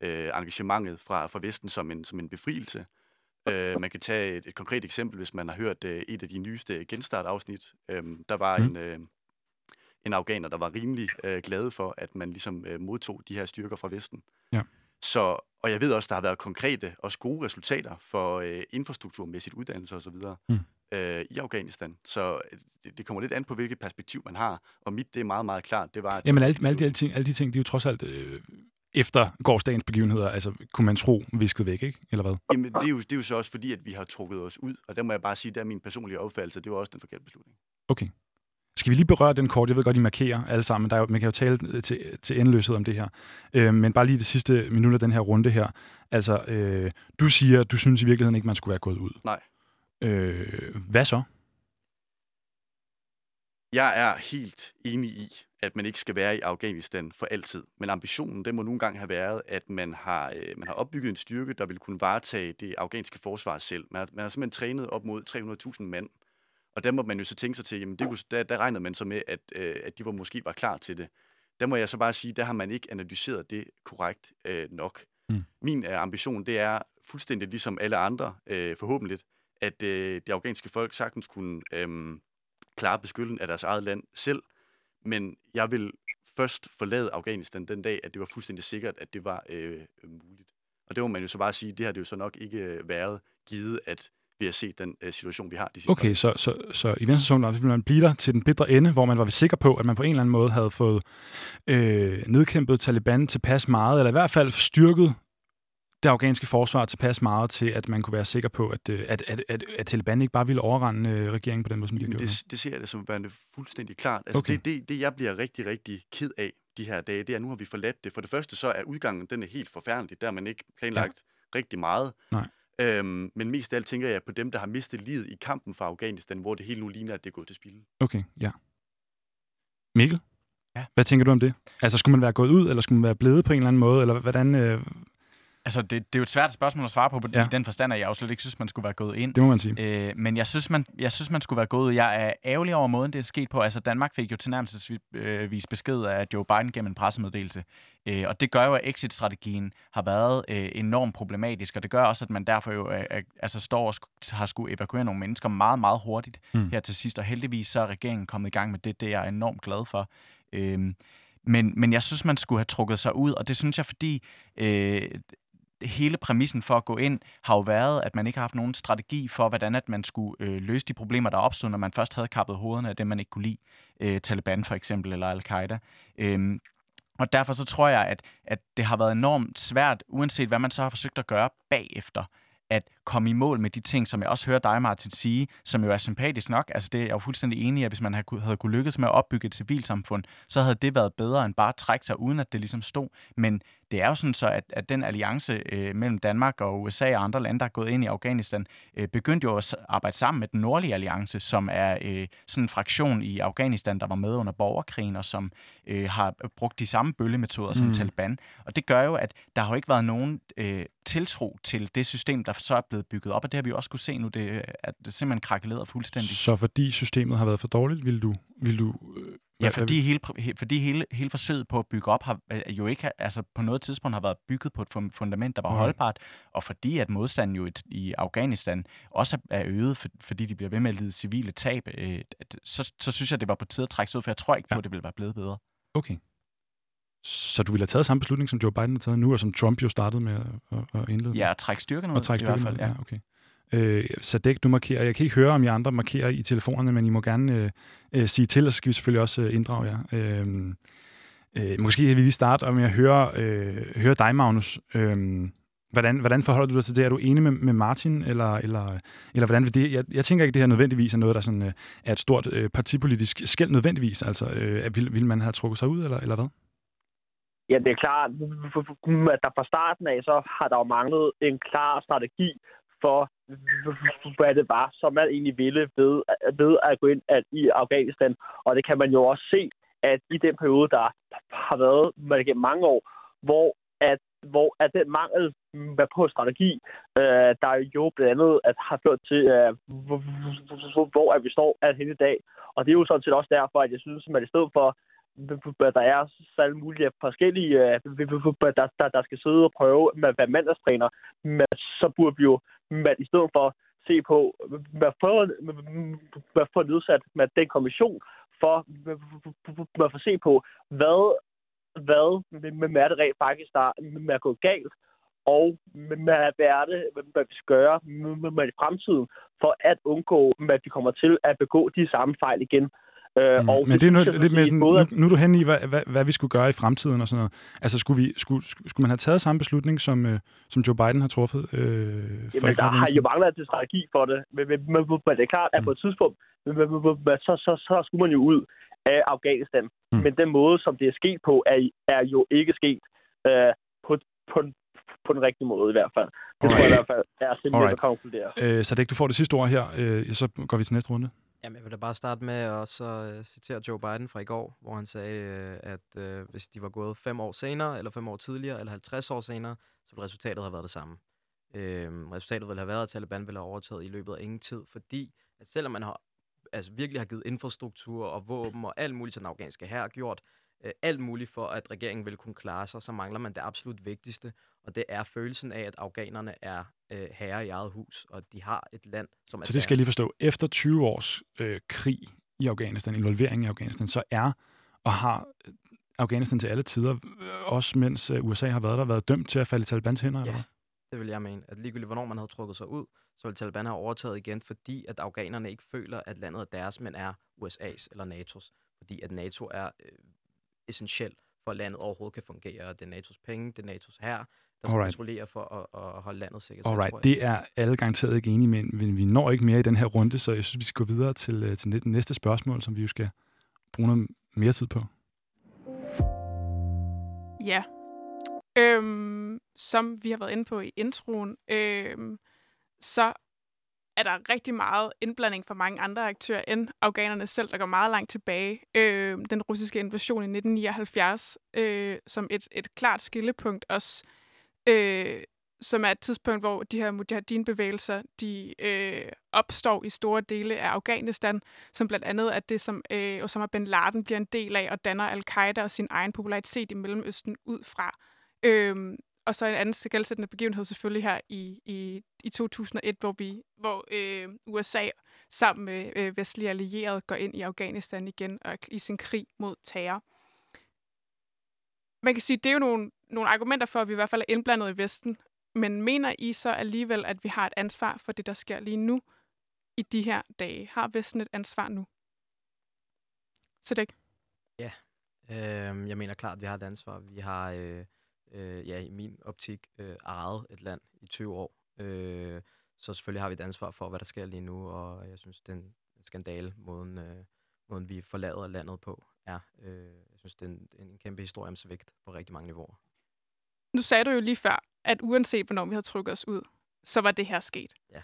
C: øh, engagementet fra, fra Vesten som en, som en befrielse. Øh, man kan tage et, et konkret eksempel, hvis man har hørt øh, et af de nyeste genstart-afsnit. Øh, der var mm. en, øh, en afghaner, der var rimelig øh, glad for, at man ligesom øh, modtog de her styrker fra Vesten. Ja. Så, og jeg ved også, der har været konkrete og gode resultater for øh, infrastrukturmæssigt uddannelse osv. Mm. Øh, i Afghanistan. Så øh, det, det kommer lidt an på, hvilket perspektiv man har. Og mit, det er meget, meget klart. Det var,
A: at Jamen alle, alle, de, alle, ting, alle de ting, de er jo trods alt øh, efter gårdsdagens begivenheder, altså kunne man tro, visket væk, ikke? Eller hvad?
C: Jamen det er, jo, det er jo så også fordi, at vi har trukket os ud. Og der må jeg bare sige, det er min personlige opfattelse. Det var også den forkerte beslutning.
A: Okay. Skal vi lige berøre den kort? Jeg ved godt, I markerer alle sammen. Der er jo, man kan jo tale til, til endeløshed om det her. Øh, men bare lige det sidste minut af den her runde her. Altså, øh, du siger, du synes i virkeligheden ikke, man skulle være gået ud.
C: Nej.
A: Øh, hvad så?
C: Jeg er helt enig i, at man ikke skal være i Afghanistan for altid. Men ambitionen, det må nogle gange have været, at man har, øh, man har opbygget en styrke, der vil kunne varetage det afghanske forsvar selv. Man har, man har simpelthen trænet op mod 300.000 mand og der må man jo så tænke sig til, jamen det kunne, der, der regnede man så med, at, øh, at de var måske var klar til det. Der må jeg så bare sige, der har man ikke analyseret det korrekt øh, nok. Mm. Min øh, ambition, det er fuldstændig ligesom alle andre, øh, forhåbentlig, at øh, det afghanske folk sagtens kunne øh, klare beskyttelsen af deres eget land selv. Men jeg vil først forlade Afghanistan den dag, at det var fuldstændig sikkert, at det var øh, muligt. Og det må man jo så bare sige, det har det jo så nok ikke øh, været givet, at vi har set den øh, situation, vi har de sidste
A: Okay, så, så, så i venstre zone, vil man blive der til den bedre ende, hvor man var sikker på, at man på en eller anden måde havde fået øh, nedkæmpet Taliban tilpas meget, eller i hvert fald styrket det afghanske forsvar tilpas meget til, at man kunne være sikker på, at, øh, at, at, at, at Taliban ikke bare ville overrende øh, regeringen på den måde, som de gjorde.
C: Det, det ser jeg det som værende fuldstændig klart. Altså, okay. det, det, det, jeg bliver rigtig, rigtig ked af de her dage, det er, at nu har vi forladt det. For det første så er udgangen, den er helt forfærdelig. Der har man ikke planlagt ja. rigtig meget.
A: Nej.
C: Øhm, men mest af alt tænker jeg på dem, der har mistet livet i kampen for Afghanistan, hvor det hele nu ligner, at det er gået til spil.
A: Okay, ja. Mikkel? Ja. Hvad tænker du om det? Altså, skulle man være gået ud, eller skulle man være blevet på en eller anden måde, eller hvordan... Øh,
D: Altså, det, det er jo et svært spørgsmål at svare på, ja. i den forstand, at jeg jo slet ikke synes, man skulle være gået ind.
A: Det må man sige.
D: Øh, men jeg synes man, jeg synes, man skulle være gået ud. Jeg er ærgerlig over måden, det er sket på. Altså, Danmark fik jo tilnærmelsesvis besked af Joe Biden gennem en pressemeddelelse. Øh, og det gør jo, at exit-strategien har været øh, enormt problematisk, og det gør også, at man derfor jo øh, altså står og har skulle evakuere nogle mennesker meget, meget hurtigt mm. her til sidst. Og heldigvis så er regeringen kommet i gang med det. Det er jeg enormt glad for. Øh, men, men jeg synes, man skulle have trukket sig ud, og det synes jeg, fordi øh, hele præmissen for at gå ind har jo været, at man ikke har haft nogen strategi for, hvordan at man skulle øh, løse de problemer, der opstod, når man først havde kappet hovederne af det, man ikke kunne lide. Øh, Taliban for eksempel, eller Al-Qaida. Øh, og derfor så tror jeg, at, at det har været enormt svært, uanset hvad man så har forsøgt at gøre bagefter, at komme i mål med de ting, som jeg også hører dig, Martin, sige, som jo er sympatisk nok. Altså det er jeg jo fuldstændig enig i, at hvis man havde, havde kunne lykkes med at opbygge et civilsamfund, så havde det været bedre end bare at trække sig, uden at det ligesom stod. Men det er jo sådan så, at, at den alliance øh, mellem Danmark og USA og andre lande, der er gået ind i Afghanistan, øh, begyndte jo at arbejde sammen med den nordlige alliance, som er øh, sådan en fraktion i Afghanistan, der var med under borgerkrigen, og som øh, har brugt de samme bøllemetoder mm. som Taliban. Og det gør jo, at der har jo ikke været nogen øh, tiltro til det system, der så er blevet bygget op, og det har vi også kunne se nu, det, at det simpelthen krakkeleret fuldstændig.
A: Så fordi systemet har været for dårligt, vil du, vil du øh,
D: Ja, fordi, hele, fordi hele, hele forsøget på at bygge op har jo ikke altså på noget tidspunkt har været bygget på et fundament, der var mm. holdbart, og fordi at modstanden jo i Afghanistan også er øget, fordi de bliver ved med at lide civile tab, øh, så, så synes jeg, det var på tide at trække sig ud, for jeg tror ikke på, ja. at det ville være blevet bedre.
A: Okay. Så du ville have taget samme beslutning, som Joe Biden har taget nu, og som Trump jo startede med at, at indlede?
D: Ja, at trække styrkerne ud,
A: og trække styrkerne i hvert fald, ja. ja okay. Øh, Sadek, du markerer. Jeg kan ikke høre, om I andre markerer i telefonerne, men I må gerne øh, øh, sige til, og så skal vi selvfølgelig også øh, inddrage jer. Øh, øh, måske vil vi lige starte om jeg hører, øh, hører dig, Magnus. Øh, hvordan, hvordan forholder du dig til det? Er du enig med, med Martin, eller, eller, eller hvordan vil det? Jeg, jeg tænker ikke, at det her nødvendigvis er noget, der sådan, øh, er et stort øh, partipolitisk skæld nødvendigvis. Altså, øh, vil, vil man have trukket sig ud, eller, eller hvad?
F: Ja, det er klart, at der fra starten af, så har der jo manglet en klar strategi for, hvad det var, som man egentlig ville ved, ved at gå ind at, i Afghanistan. Og det kan man jo også se, at i den periode, der har været man gennem mange år, hvor at hvor at den mangel på strategi, øh, der jo blandt andet at har ført til, øh, hvor at vi står at hende i dag. Og det er jo sådan set også derfor, at jeg synes, at i stedet for der er så alle mulige forskellige, øh, der, der, der skal sidde og prøve med at være mandagstræner, men så burde vi jo med, i stedet for se på, hvad for, hvad for nedsat med den kommission, for at få se på, hvad, hvad med, med er det rent faktisk, der med at gå galt, og med, hvad er det, hvad vi skal gøre med, med i fremtiden, for at undgå, at vi kommer til at begå de samme fejl igen.
A: Øh, mm. og Men det er noget, lidt mere sådan, nu, nu er du hen i, hvad, hvad, hvad vi skulle gøre i fremtiden og sådan noget. Altså, skulle, vi, skulle, skulle man have taget samme beslutning, som, øh, som Joe Biden har truffet? Øh,
F: for Jamen, der har jo manglet en strategi for det. Men, men, men, men det er klart, at mm. på et tidspunkt, men, men, men, så, så, så skulle man jo ud af Afghanistan. Mm. Men den måde, som det er sket på, er, er jo ikke sket øh, på, på, på den rigtige måde i hvert fald. Det Alright. tror jeg i hvert fald er simpelthen at konkludere.
A: Øh, så det du får det sidste ord her, øh, så går vi til næste runde.
E: Jamen, jeg vil da bare starte med at så uh, citere Joe Biden fra i går, hvor han sagde, uh, at uh, hvis de var gået fem år senere, eller fem år tidligere, eller 50 år senere, så ville resultatet have været det samme. Uh, resultatet ville have været, at Taliban ville have overtaget i løbet af ingen tid, fordi at selvom man har, altså virkelig har givet infrastruktur og våben og alt muligt til den afghanske her gjort, uh, alt muligt for, at regeringen ville kunne klare sig, så mangler man det absolut vigtigste, og det er følelsen af, at afghanerne er øh, herre i eget hus, og de har et land, som er
A: Så det skal jeg lige forstå. Efter 20 års øh, krig i Afghanistan, involvering i Afghanistan, så er og har øh, Afghanistan til alle tider, øh, også mens øh, USA har været der, været dømt til at falde i Talibans hænder? Ja, eller?
E: det vil jeg mene. At ligegyldigt hvornår man havde trukket sig ud, så vil Taliban have overtaget igen, fordi at afghanerne ikke føler, at landet er deres, men er USA's eller NATO's. Fordi at NATO er øh, essentielt for at landet overhovedet kan fungere. Det er NATO's penge, det er NATO's her, der skal Alright. kontrollere for at, at holde landet sikkert.
A: Alright. Det er alle garanteret ikke enige med, men vi når ikke mere i den her runde, så jeg synes, vi skal gå videre til, øh, til næste spørgsmål, som vi jo skal bruge noget mere tid på.
B: Ja. Øhm, som vi har været inde på i introen, øhm, så er der rigtig meget indblanding fra mange andre aktører end afghanerne selv, der går meget langt tilbage. Øh, den russiske invasion i 1979 øh, som et, et klart skillepunkt også øh, som er et tidspunkt, hvor de her mujahedin-bevægelser de øh, opstår i store dele af Afghanistan, som blandt andet er det, som øh, Osama bin Laden bliver en del af, og danner al-Qaida og sin egen popularitet i Mellemøsten ud fra. Øh, og så en anden skældsættende begivenhed selvfølgelig her i, i, i 2001, hvor, vi, hvor øh, USA sammen med øh, vestlige allierede går ind i Afghanistan igen og i sin krig mod terror man kan sige, det er jo nogle, nogle argumenter for, at vi i hvert fald er indblandet i Vesten. Men mener I så alligevel, at vi har et ansvar for det, der sker lige nu i de her dage? Har Vesten et ansvar nu? Så det ikke?
E: Ja, øh, jeg mener klart, at vi har et ansvar. Vi har, øh, øh, ja, i min optik, øh, ejet et land i 20 år. Øh, så selvfølgelig har vi et ansvar for, hvad der sker lige nu, og jeg synes, det er en skandale, måden, øh, måden vi forlader landet på er. Øh, jeg synes, det er en, en kæmpe historie om svigt på rigtig mange niveauer.
B: Nu sagde du jo lige før, at uanset hvornår vi havde trukket os ud, så var det her sket.
E: Ja.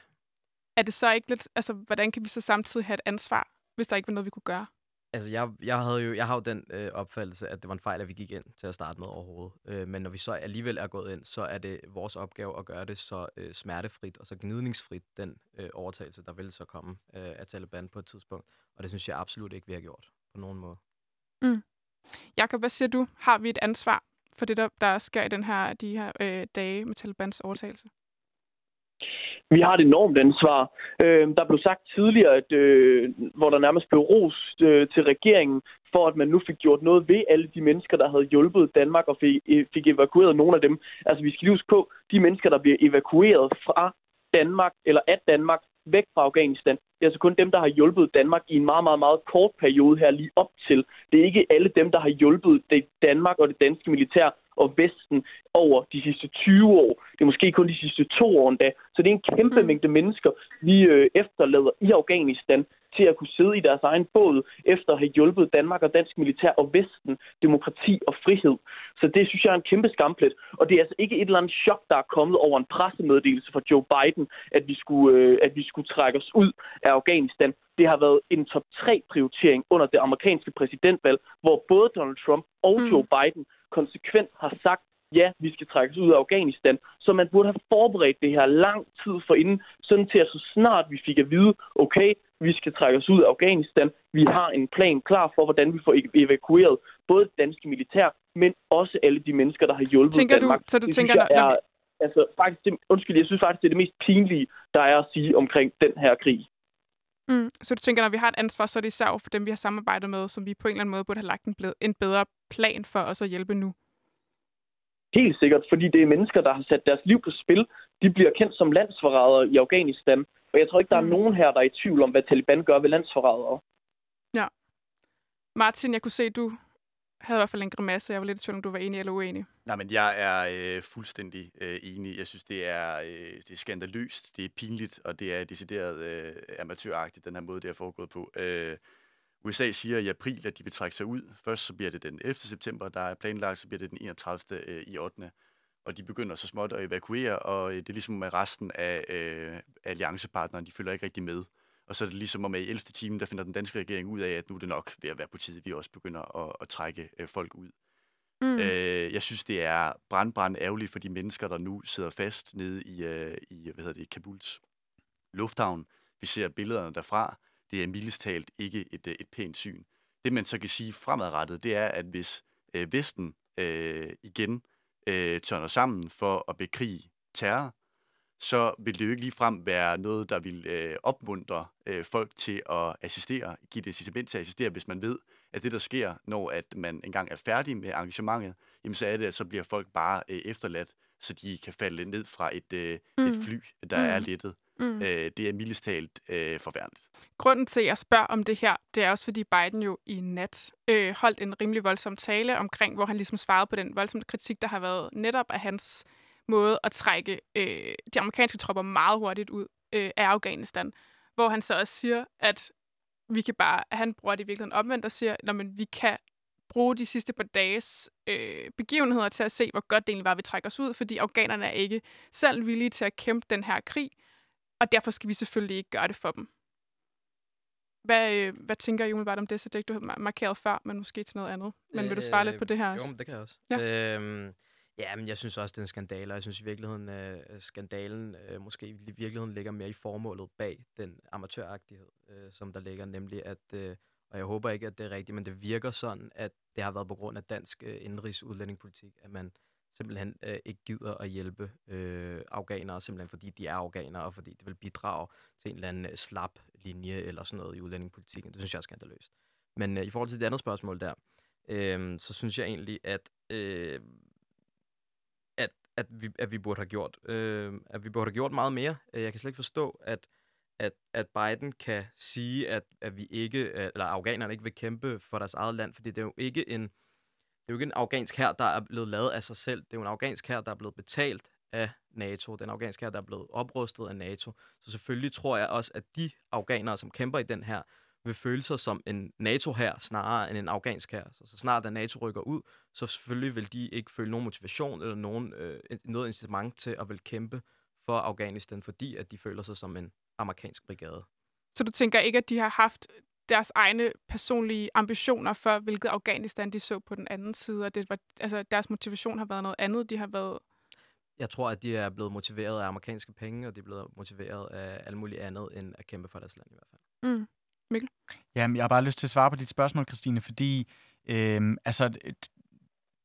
B: Er det så ikke lidt, altså hvordan kan vi så samtidig have et ansvar, hvis der ikke var noget, vi kunne gøre?
E: Altså, jeg, jeg, havde jo, jeg har jo den øh, opfattelse, at det var en fejl, at vi gik ind til at starte med overhovedet. Øh, men når vi så alligevel er gået ind, så er det vores opgave at gøre det så øh, smertefrit og så gnidningsfrit, den øh, overtagelse, der ville så komme øh, af Taliban på et tidspunkt. Og det synes jeg absolut ikke, vi har gjort på nogen måde.
B: Mm. Jakob, hvad siger du? Har vi et ansvar for det, der, der sker i den her, de her øh, dage med Talibans overtagelse?
G: Vi har et enormt ansvar. Øh, der blev sagt tidligere, at, øh, hvor der nærmest blev rost øh, til regeringen, for at man nu fik gjort noget ved alle de mennesker, der havde hjulpet Danmark og fik, øh, fik evakueret nogle af dem. Altså vi skal lige huske på, de mennesker, der bliver evakueret fra Danmark eller af Danmark væk fra Afghanistan. Det er altså kun dem, der har hjulpet Danmark i en meget, meget, meget kort periode her lige op til. Det er ikke alle dem, der har hjulpet det Danmark og det danske militær og Vesten over de sidste 20 år. Det er måske kun de sidste to år endda. Så det er en kæmpe mm. mængde mennesker, vi øh, efterlader i Afghanistan til at kunne sidde i deres egen båd, efter at have hjulpet Danmark og dansk militær og Vesten, demokrati og frihed. Så det synes jeg er en kæmpe skamplet. Og det er altså ikke et eller andet chok, der er kommet over en pressemeddelelse fra Joe Biden, at vi skulle, øh, at vi skulle trække os ud af Afghanistan. Det har været en top 3 prioritering under det amerikanske præsidentvalg, hvor både Donald Trump og mm. Joe Biden konsekvent har sagt, ja, vi skal trækkes ud af Afghanistan. Så man burde have forberedt det her lang tid for inden, sådan til at så snart vi fik at vide, okay, vi skal trække os ud af Afghanistan. Vi har en plan klar for, hvordan vi får evakueret både det danske militær, men også alle de mennesker, der har hjulpet
B: tænker
G: Danmark.
B: Du, så du
G: det,
B: tænker, jeg, er,
G: altså, faktisk, det, undskyld, jeg synes faktisk, det er det mest pinlige, der er at sige omkring den her krig.
B: Mm, så du tænker, når vi har et ansvar, så er det især for dem, vi har samarbejdet med, som vi på en eller anden måde burde have lagt en, en bedre plan for os at hjælpe nu?
G: Helt sikkert, fordi det er mennesker, der har sat deres liv på spil. De bliver kendt som landsforrædere i Afghanistan. Og jeg tror ikke, der er mm. nogen her, der er i tvivl om, hvad Taliban gør ved landsforrædere.
B: Ja. Martin, jeg kunne se, at du havde i hvert fald en grimasse. Jeg var lidt i tvivl, om du var enig eller uenig.
C: Nej, men jeg er øh, fuldstændig øh, enig. Jeg synes, det er, øh, det er skandaløst, det er pinligt, og det er decideret øh, amatøragtigt, den her måde, det er foregået på. Øh, USA siger i april, at de vil trække sig ud. Først så bliver det den 11. september, der er planlagt, så bliver det den 31. Øh, i 8. Og de begynder så småt at evakuere, og øh, det er ligesom med resten af øh, alliancepartnerne, de følger ikke rigtig med. Og så er det ligesom om, at i 11. time, der finder den danske regering ud af, at nu er det nok ved at være på tide, vi også begynder at, at trække øh, folk ud. Mm. Øh, jeg synes, det er brand, brand ærgerligt for de mennesker, der nu sidder fast nede i, øh, i hvad hedder det, Kabuls lufthavn. Vi ser billederne derfra det er mildest talt ikke et, øh, et pænt syn. Det man så kan sige fremadrettet, det er, at hvis øh, Vesten øh, igen øh, tørner sammen for at bekrige terror, så vil det jo ikke ligefrem være noget, der vil øh, opmuntre øh, folk til at assistere, give det incitament til at assistere, hvis man ved, at det, der sker, når at man engang er færdig med engagementet, jamen så er det, at så bliver folk bare øh, efterladt, så de kan falde ned fra et, øh, mm. et fly, der mm. er lettet. Mm. Øh, det er mildest talt øh, forværligt.
B: Grunden til, at jeg spørger om det her, det er også, fordi Biden jo i nat øh, holdt en rimelig voldsom tale omkring, hvor han ligesom svarede på den voldsomme kritik, der har været netop af hans måde at trække øh, de amerikanske tropper meget hurtigt ud øh, af Afghanistan. Hvor han så også siger, at vi kan bare, at han bruger det i virkeligheden omvendt og siger, at vi kan bruge de sidste par dages øh, begivenheder til at se, hvor godt det egentlig var, at vi trækker os ud, fordi afghanerne er ikke selv villige til at kæmpe den her krig, og derfor skal vi selvfølgelig ikke gøre det for dem. Hvad, øh, hvad tænker I umiddelbart om det, så det du har markeret før, men måske til noget andet? Men vil du svare lidt på det her
E: også? Jo, det kan jeg også. Ja. Øhm, ja, men jeg synes også, det er en skandale, og jeg synes i virkeligheden, øh, skandalen øh, måske i virkeligheden ligger mere i formålet bag den amatøragtighed, øh, som der ligger, nemlig at, øh, og jeg håber ikke, at det er rigtigt, men det virker sådan, at det har været på grund af dansk øh, indrigsudlændingepolitik, at man simpelthen øh, ikke gider at hjælpe øh, afghanere, simpelthen fordi de er afghanere, og fordi det vil bidrage til en eller anden øh, slap linje eller sådan noget i udlændingepolitikken. Det synes jeg er skandaløst. Men øh, i forhold til det andet spørgsmål der, øh, så synes jeg egentlig, at, øh, at, vi, at vi burde have gjort øh, at vi burde have gjort meget mere. Øh, jeg kan slet ikke forstå, at at, at Biden kan sige, at, at vi ikke, øh, eller afghanerne ikke vil kæmpe for deres eget land, fordi det er jo ikke en, det er jo ikke en afghansk her, der er blevet lavet af sig selv. Det er jo en afghansk her, der er blevet betalt af NATO. Den afghanske her, der er blevet oprustet af NATO. Så selvfølgelig tror jeg også, at de afghanere, som kæmper i den her, vil føle sig som en NATO her snarere end en afghansk her. Så, så snart at NATO rykker ud, så selvfølgelig vil de ikke føle nogen motivation eller nogen, øh, noget incitament til at vil kæmpe for Afghanistan, fordi at de føler sig som en amerikansk brigade.
B: Så du tænker ikke, at de har haft deres egne personlige ambitioner for, hvilket Afghanistan de så på den anden side, og det var, altså, deres motivation har været noget andet. De har været...
E: Jeg tror, at de er blevet motiveret af amerikanske penge, og de er blevet motiveret af alt muligt andet, end at kæmpe for deres land i hvert fald.
B: Mm. Mikkel?
D: Jamen, jeg har bare lyst til at svare på dit spørgsmål, Christine, fordi øh, altså,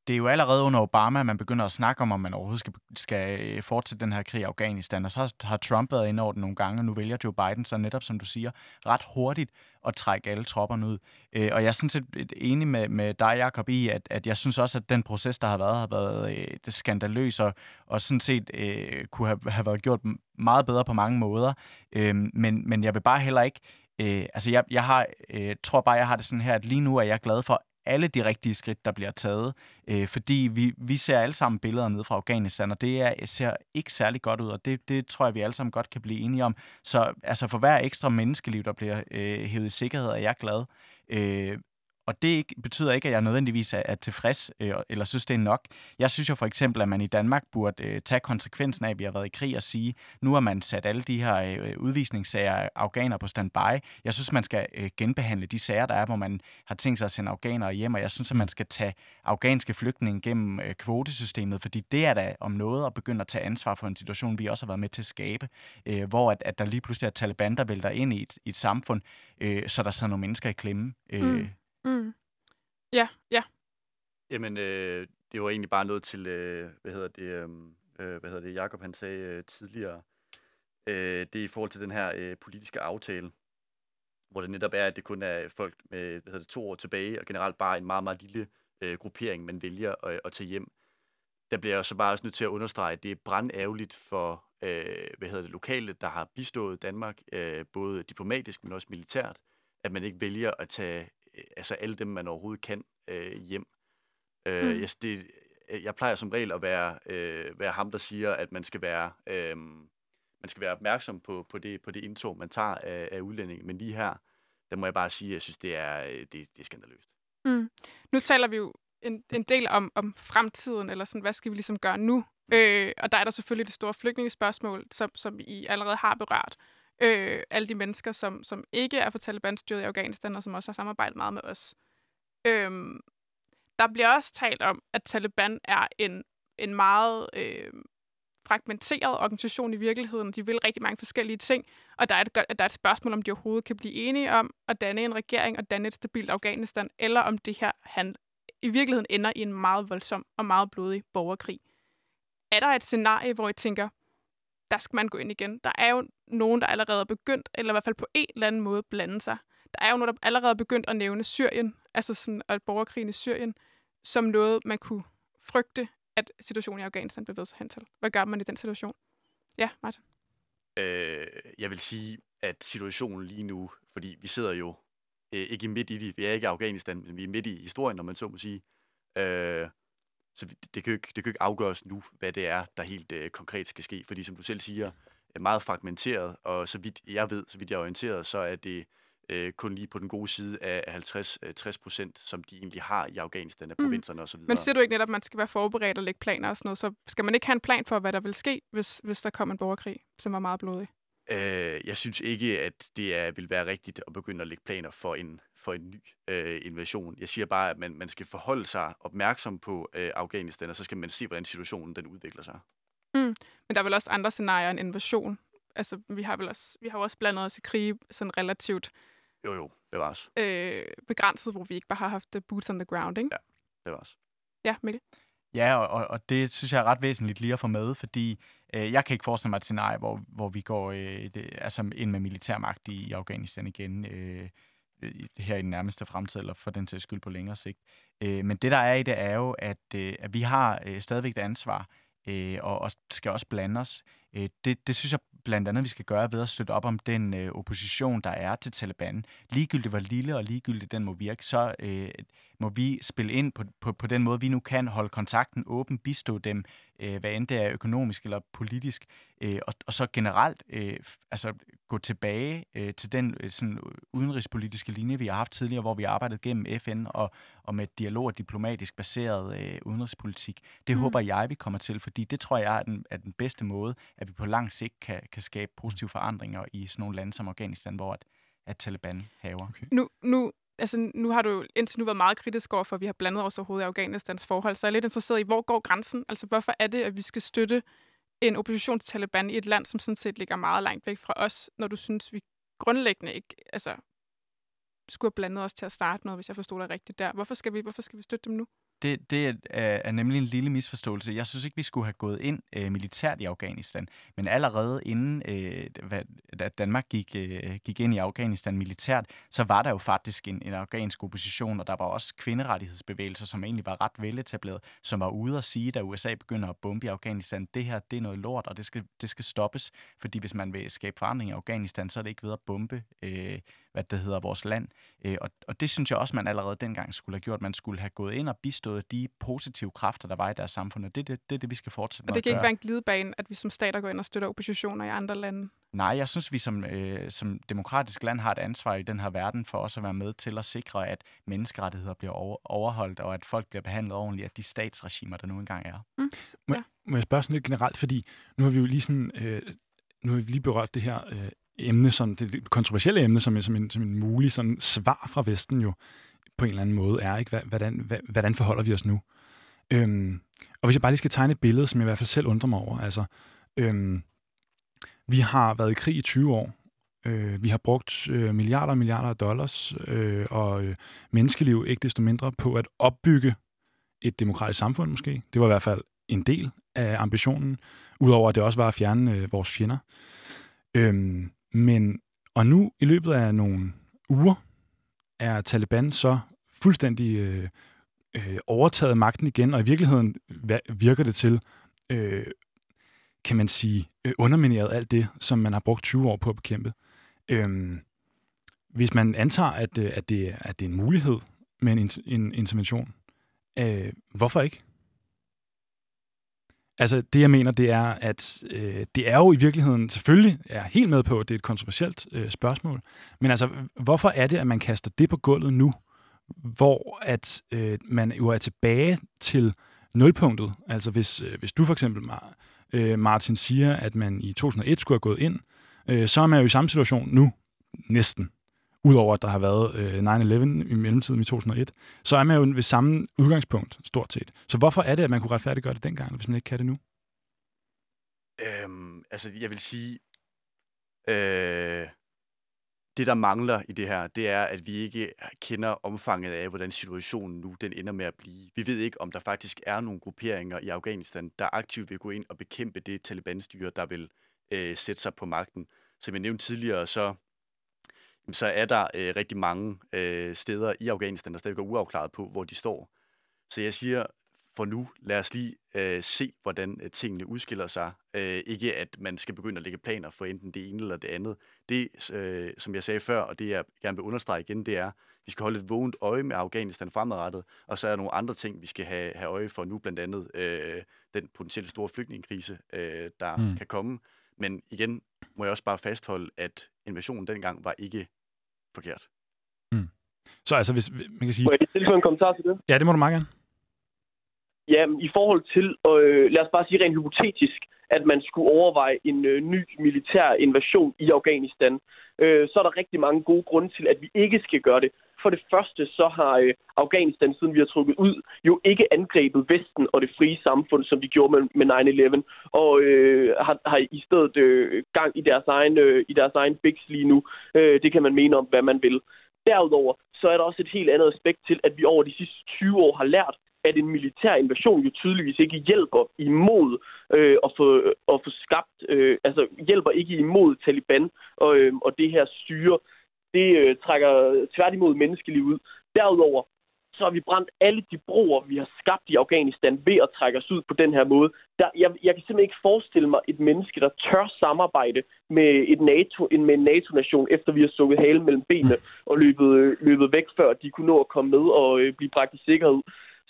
D: det er jo allerede under Obama, at man begynder at snakke om, om man overhovedet skal, skal øh, fortsætte den her krig i Afghanistan. Og så har Trump været inde over den nogle gange, og nu vælger Joe Biden så netop, som du siger, ret hurtigt at trække alle tropperne ud. Øh, og jeg er sådan set enig med, med dig, Jacob, i, at, at jeg synes også, at den proces, der har været, har været øh, skandaløs, og, og sådan set øh, kunne have, have været gjort meget bedre på mange måder. Øh, men, men jeg vil bare heller ikke... Øh, altså, jeg, jeg har, øh, tror bare, jeg har det sådan her, at lige nu er jeg glad for alle de rigtige skridt, der bliver taget. Øh, fordi vi, vi ser alle sammen billeder ned fra Afghanistan, og det er, ser ikke særlig godt ud, og det, det tror jeg, vi alle sammen godt kan blive enige om. Så altså, for hver ekstra menneskeliv, der bliver øh, hævet i sikkerhed, er jeg glad. Øh, og det ikke, betyder ikke, at jeg nødvendigvis er, er tilfreds øh, eller synes, det er nok. Jeg synes jo for eksempel, at man i Danmark burde øh, tage konsekvensen af, at vi har været i krig og sige, nu har man sat alle de her øh, udvisningssager afghaner på standby. Jeg synes, man skal øh, genbehandle de sager, der er, hvor man har tænkt sig at sende afghanere hjem, og jeg synes, at man skal tage afghanske flygtninge gennem øh, kvotesystemet, fordi det er da om noget at begynde at tage ansvar for en situation, vi også har været med til at skabe, øh, hvor at, at der lige pludselig er Taliban, der vælter ind i et, i et samfund, øh, så der sidder nogle mennesker i klemme. Øh, mm
B: Mm. Ja, ja.
C: Jamen, øh, det var egentlig bare noget til, øh, hvad hedder det, øh, øh hvad hedder det, Jakob han sagde øh, tidligere. Øh, det er i forhold til den her øh, politiske aftale, hvor det netop er, at det kun er folk med hvad hedder det, to år tilbage, og generelt bare en meget, meget lille øh, gruppering, man vælger at, at tage hjem. Der bliver jeg så bare også nødt til at understrege, at det er brandærgerligt for øh, hvad hedder det, lokale, der har bistået Danmark, øh, både diplomatisk, men også militært, at man ikke vælger at tage altså alle dem, man overhovedet kan øh, hjem. Øh, mm. jeg, det, øh, jeg plejer som regel at være, øh, være ham, der siger, at man skal være, øh, man skal være opmærksom på, på, det, på det indtog, man tager af, af udlændinge. Men lige her, der må jeg bare sige, at jeg synes, det er, øh, det, det er skandaløst.
B: Mm. Nu taler vi jo en, en del om, om fremtiden, eller sådan, hvad skal vi ligesom gøre nu? Øh, og der er der selvfølgelig det store flygtningespørgsmål, som, som I allerede har berørt øh, alle de mennesker, som, som ikke er for Taliban-styret i Afghanistan, og som også har samarbejdet meget med os. Øh, der bliver også talt om, at Taliban er en, en meget øh, fragmenteret organisation i virkeligheden. De vil rigtig mange forskellige ting, og der er, et, der er et spørgsmål, om de overhovedet kan blive enige om at danne en regering og danne et stabilt Afghanistan, eller om det her han i virkeligheden ender i en meget voldsom og meget blodig borgerkrig. Er der et scenarie, hvor I tænker, der skal man gå ind igen. Der er jo nogen, der allerede er begyndt, eller i hvert fald på en eller anden måde blande sig. Der er jo nogen, der allerede er begyndt at nævne Syrien, altså sådan, og borgerkrigen i Syrien, som noget, man kunne frygte, at situationen i Afghanistan bevæger sig hen til. Hvad gør man i den situation? Ja, Martin.
C: Øh, jeg vil sige, at situationen lige nu, fordi vi sidder jo øh, ikke midt i det, vi er ikke i Afghanistan, men vi er midt i historien, når man så må sige. Øh, så det kan, jo ikke, det kan jo ikke afgøres nu, hvad det er, der helt øh, konkret skal ske. Fordi som du selv siger, er meget fragmenteret, og så vidt jeg ved, så vidt jeg er orienteret, så er det øh, kun lige på den gode side af 50-60 øh, procent, som de egentlig har i Afghanistan af mm. provinserne mm. osv.
B: Men siger du ikke netop, at man skal være forberedt og lægge planer og sådan noget, så skal man ikke have en plan for, hvad der vil ske, hvis, hvis der kommer en borgerkrig, som var meget blodig?
C: Øh, jeg synes ikke, at det er, vil være rigtigt at begynde at lægge planer for en, for en ny øh, invasion. Jeg siger bare, at man, man skal forholde sig opmærksom på øh, Afghanistan, og så skal man se, hvordan situationen den udvikler sig.
B: Mm. Men der er vel også andre scenarier end invasion. Altså, vi har vel også, vi har også blandet os i krige sådan relativt
C: jo, jo, det var også.
B: Øh, begrænset, hvor vi ikke bare har haft boots on the ground, ikke?
C: Ja, det var også.
B: Ja, Mikkel?
D: Ja, og, og det synes jeg er ret væsentligt lige at få med, fordi øh, jeg kan ikke forestille mig et scenarie, hvor, hvor vi går øh, det, altså ind med militærmagt i, i Afghanistan igen øh, Øh, her i den nærmeste fremtid, eller for den sags skyld på længere sigt. Øh, men det, der er i det, er jo, at, øh, at vi har øh, stadigvæk et ansvar, øh, og, og skal også blande os. Øh, det, det synes jeg blandt andet, vi skal gøre ved at støtte op om den øh, opposition, der er til Taliban. Ligegyldigt hvor lille og ligegyldigt den må virke, så øh, må vi spille ind på, på, på den måde, vi nu kan holde kontakten åben, bistå dem, øh, hvad end det er økonomisk eller politisk, øh, og, og så generelt øh, altså gå tilbage øh, til den øh, sådan, udenrigspolitiske linje, vi har haft tidligere, hvor vi har arbejdet gennem FN og, og med dialog og diplomatisk baseret øh, udenrigspolitik. Det mm. håber jeg, vi kommer til, fordi det tror jeg er den, er den bedste måde, at vi på lang sigt kan, kan skabe positive forandringer i sådan nogle lande som Afghanistan, hvor at, at Taliban haver. Okay.
B: Nu, nu altså, nu har du indtil nu været meget kritisk over for, at vi har blandet os overhovedet i Afghanistans forhold, så jeg er lidt interesseret i, hvor går grænsen? Altså, hvorfor er det, at vi skal støtte en opposition til Taliban i et land, som sådan set ligger meget langt væk fra os, når du synes, vi grundlæggende ikke altså, skulle have blandet os til at starte noget, hvis jeg forstod dig rigtigt der. Hvorfor skal vi, hvorfor skal vi støtte dem nu?
D: Det, det er, er nemlig en lille misforståelse. Jeg synes ikke, vi skulle have gået ind øh, militært i Afghanistan, men allerede inden øh, hvad, da Danmark gik, øh, gik ind i Afghanistan militært, så var der jo faktisk en, en afghansk opposition, og der var også kvinderettighedsbevægelser, som egentlig var ret veletableret, som var ude at sige, da USA begynder at bombe i Afghanistan, det her det er noget lort, og det skal, det skal stoppes, fordi hvis man vil skabe forandring i Afghanistan, så er det ikke ved at bombe øh, hvad det hedder, vores land. Øh, og, og det synes jeg også, man allerede dengang skulle have gjort. Man skulle have gået ind og bistået de positive kræfter, der var i deres samfund, og det er det, det, det, vi skal fortsætte
B: Og det kan ikke være en glidebane, at vi som stater går ind og støtter oppositioner i andre lande?
D: Nej, jeg synes, vi som, øh, som demokratisk land har et ansvar i den her verden for også at være med til at sikre, at menneskerettigheder bliver over, overholdt, og at folk bliver behandlet ordentligt af de statsregimer, der nu engang er. Mm,
A: ja. må, må jeg spørge sådan lidt generelt, fordi nu har vi jo lige sådan... Øh, nu har vi lige berørt det her øh, emne, sådan, det kontroversielle emne, som, som, en, som en mulig sådan, svar fra Vesten jo på en eller anden måde er. Ikke? Hvordan, hvordan forholder vi os nu? Øhm, og hvis jeg bare lige skal tegne et billede, som jeg i hvert fald selv undrer mig over. Altså, øhm, vi har været i krig i 20 år. Øh, vi har brugt øh, milliarder og milliarder af dollars øh, og øh, menneskeliv ikke desto mindre på at opbygge et demokratisk samfund måske. Det var i hvert fald en del af ambitionen, udover at det også var at fjerne øh, vores fjender. Øhm, men, og nu i løbet af nogle uger er Taliban så fuldstændig øh, øh, overtaget magten igen, og i virkeligheden virker det til, øh, kan man sige, øh, undermineret alt det, som man har brugt 20 år på at bekæmpe. Øh, hvis man antager, at, øh, at, det, at det er en mulighed med en, en intervention, øh, hvorfor ikke? Altså, det jeg mener, det er, at øh, det er jo i virkeligheden, selvfølgelig er jeg helt med på, at det er et kontroversielt øh, spørgsmål, men altså, hvorfor er det, at man kaster det på gulvet nu, hvor at øh, man jo er tilbage til nulpunktet? Altså, hvis, øh, hvis du for eksempel, øh, Martin, siger, at man i 2001 skulle have gået ind, øh, så er man jo i samme situation nu, næsten udover at der har været øh, 9-11 i mellemtiden i 2001, så er man jo ved samme udgangspunkt, stort set. Så hvorfor er det, at man kunne retfærdiggøre det dengang, hvis man ikke kan det nu?
C: Øhm, altså, jeg vil sige, øh, det der mangler i det her, det er, at vi ikke kender omfanget af, hvordan situationen nu den ender med at blive. Vi ved ikke, om der faktisk er nogle grupperinger i Afghanistan, der aktivt vil gå ind og bekæmpe det Taliban-styre, der vil øh, sætte sig på magten. Som jeg nævnte tidligere, så så er der øh, rigtig mange øh, steder i Afghanistan, der stadig er uafklaret på, hvor de står. Så jeg siger, for nu, lad os lige øh, se, hvordan øh, tingene udskiller sig. Øh, ikke at man skal begynde at lægge planer for enten det ene eller det andet. Det, øh, som jeg sagde før, og det jeg gerne vil understrege igen, det er, vi skal holde et vågent øje med Afghanistan fremadrettet, og så er der nogle andre ting, vi skal have, have øje for nu, blandt andet øh, den potentielle store flygtningekrise, øh, der mm. kan komme. Men igen må jeg også bare fastholde, at invasionen dengang var ikke forkert.
A: Mm. Så altså, hvis man kan sige...
G: Må jeg lige en kommentar til det?
A: Ja, det må du meget gerne.
G: Ja, i forhold til, øh, lad os bare sige rent hypotetisk, at man skulle overveje en øh, ny militær invasion i Afghanistan, øh, så er der rigtig mange gode grunde til, at vi ikke skal gøre det. For det første, så har øh, Afghanistan, siden vi har trukket ud, jo ikke angrebet Vesten og det frie samfund, som de gjorde med, med 9-11, og øh, har, har i stedet øh, gang i deres egen, øh, i deres egen bigs lige nu. Øh, det kan man mene om, hvad man vil. Derudover, så er der også et helt andet aspekt til, at vi over de sidste 20 år har lært, at en militær invasion jo tydeligvis ikke hjælper imod øh, at, få, at få skabt, øh, altså hjælper ikke imod Taliban og, øh, og det her styre. Det øh, trækker tværtimod menneskeliv ud. Derudover, så har vi brændt alle de broer, vi har skabt i Afghanistan ved at trække os ud på den her måde. Der, jeg, jeg kan simpelthen ikke forestille mig et menneske, der tør samarbejde med, et NATO, med en NATO-nation, efter vi har sukket halen mellem benene og løbet, løbet væk, før de kunne nå at komme med og øh, blive bragt i sikkerhed.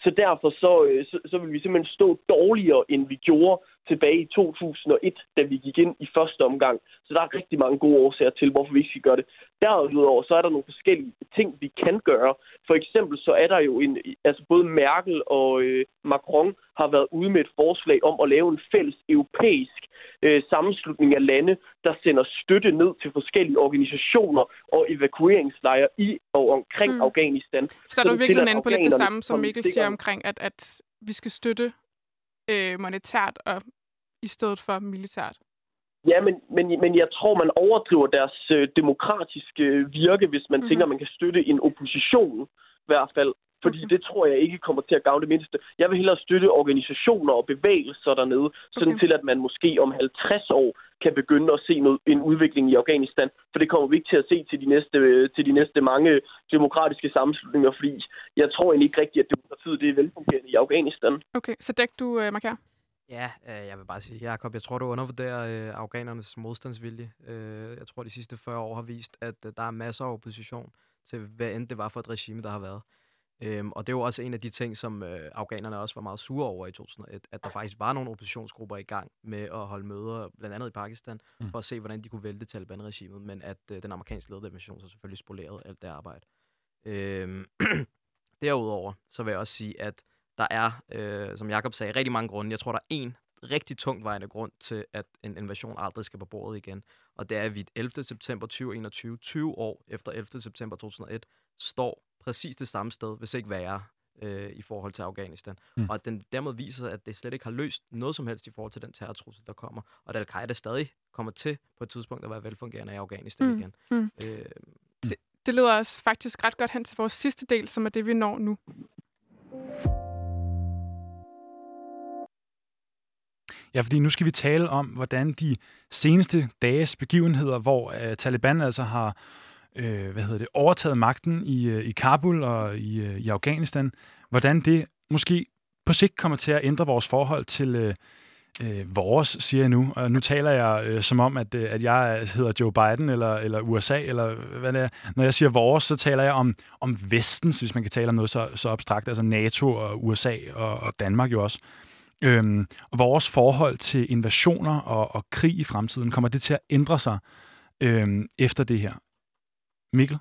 G: Så derfor så, øh, så, så vil vi simpelthen stå dårligere, end vi gjorde tilbage i 2001, da vi gik ind i første omgang. Så der er rigtig mange gode årsager til, hvorfor vi ikke skal gøre det. Derudover så er der nogle forskellige ting, vi kan gøre. For eksempel så er der jo en, altså både Merkel og øh, Macron har været ude med et forslag om at lave en fælles europæisk øh, sammenslutning af lande, der sender støtte ned til forskellige organisationer og evakueringslejre i og omkring mm. Afghanistan.
B: Så der er du virkelig inde på lidt det samme, som Mikkel siger omkring, at, at vi skal støtte øh, monetært og i stedet for militært.
G: Ja, men, men, men jeg tror, man overdriver deres øh, demokratiske virke, hvis man mm-hmm. tænker, man kan støtte en opposition i hvert fald. Fordi okay. det tror jeg ikke kommer til at gavne det mindste. Jeg vil hellere støtte organisationer og bevægelser dernede, sådan okay. til at man måske om 50 år kan begynde at se noget, en udvikling i Afghanistan. For det kommer vi ikke til at se til de næste, til de næste mange demokratiske sammenslutninger, fordi jeg tror egentlig ikke rigtigt, at demokratiet det er velfungerende i Afghanistan.
B: Okay, så dæk du, uh, Marker?
E: Ja, øh, jeg vil bare sige, Jacob, jeg tror, du undervurderer øh, afghanernes modstandsvilje. Øh, jeg tror, de sidste 40 år har vist, at øh, der er masser af opposition til, hvad end det var for et regime, der har været. Øhm, og det er jo også en af de ting, som øh, afghanerne også var meget sure over i 2001, at der faktisk var nogle oppositionsgrupper i gang med at holde møder, blandt andet i Pakistan, mm. for at se, hvordan de kunne vælte Taliban-regimet, men at øh, den amerikanske ledede mission så selvfølgelig spolerede alt det arbejde. Øhm, derudover, så vil jeg også sige, at der er, øh, som Jakob sagde, rigtig mange grunde. Jeg tror, der er en rigtig tungt vejende grund til, at en invasion aldrig skal på bordet igen. Og det er, at vi 11. september 2021, 20 år efter 11. september 2001, står præcis det samme sted, hvis ikke værre, øh, i forhold til Afghanistan. Mm. Og at den dermed viser, at det slet ikke har løst noget som helst i forhold til den terrortrussel, der kommer. Og at al-Qaida stadig kommer til på et tidspunkt at være velfungerende i Afghanistan mm. igen. Mm. Øh,
B: det, det leder os faktisk ret godt hen til vores sidste del, som er det, vi når nu.
A: Ja, fordi nu skal vi tale om, hvordan de seneste dages begivenheder, hvor øh, Taliban altså har øh, hvad hedder det, overtaget magten i, øh, i Kabul og i, øh, i Afghanistan, hvordan det måske på sigt kommer til at ændre vores forhold til øh, øh, vores, siger jeg nu. Og nu taler jeg øh, som om, at, øh, at jeg hedder Joe Biden eller, eller USA, eller hvad det er. Når jeg siger vores, så taler jeg om, om vestens, hvis man kan tale om noget så, så abstrakt, altså NATO og USA og, og Danmark jo også. Øhm, og vores forhold til invasioner og, og krig i fremtiden, kommer det til at ændre sig øhm, efter det her? Mikkel?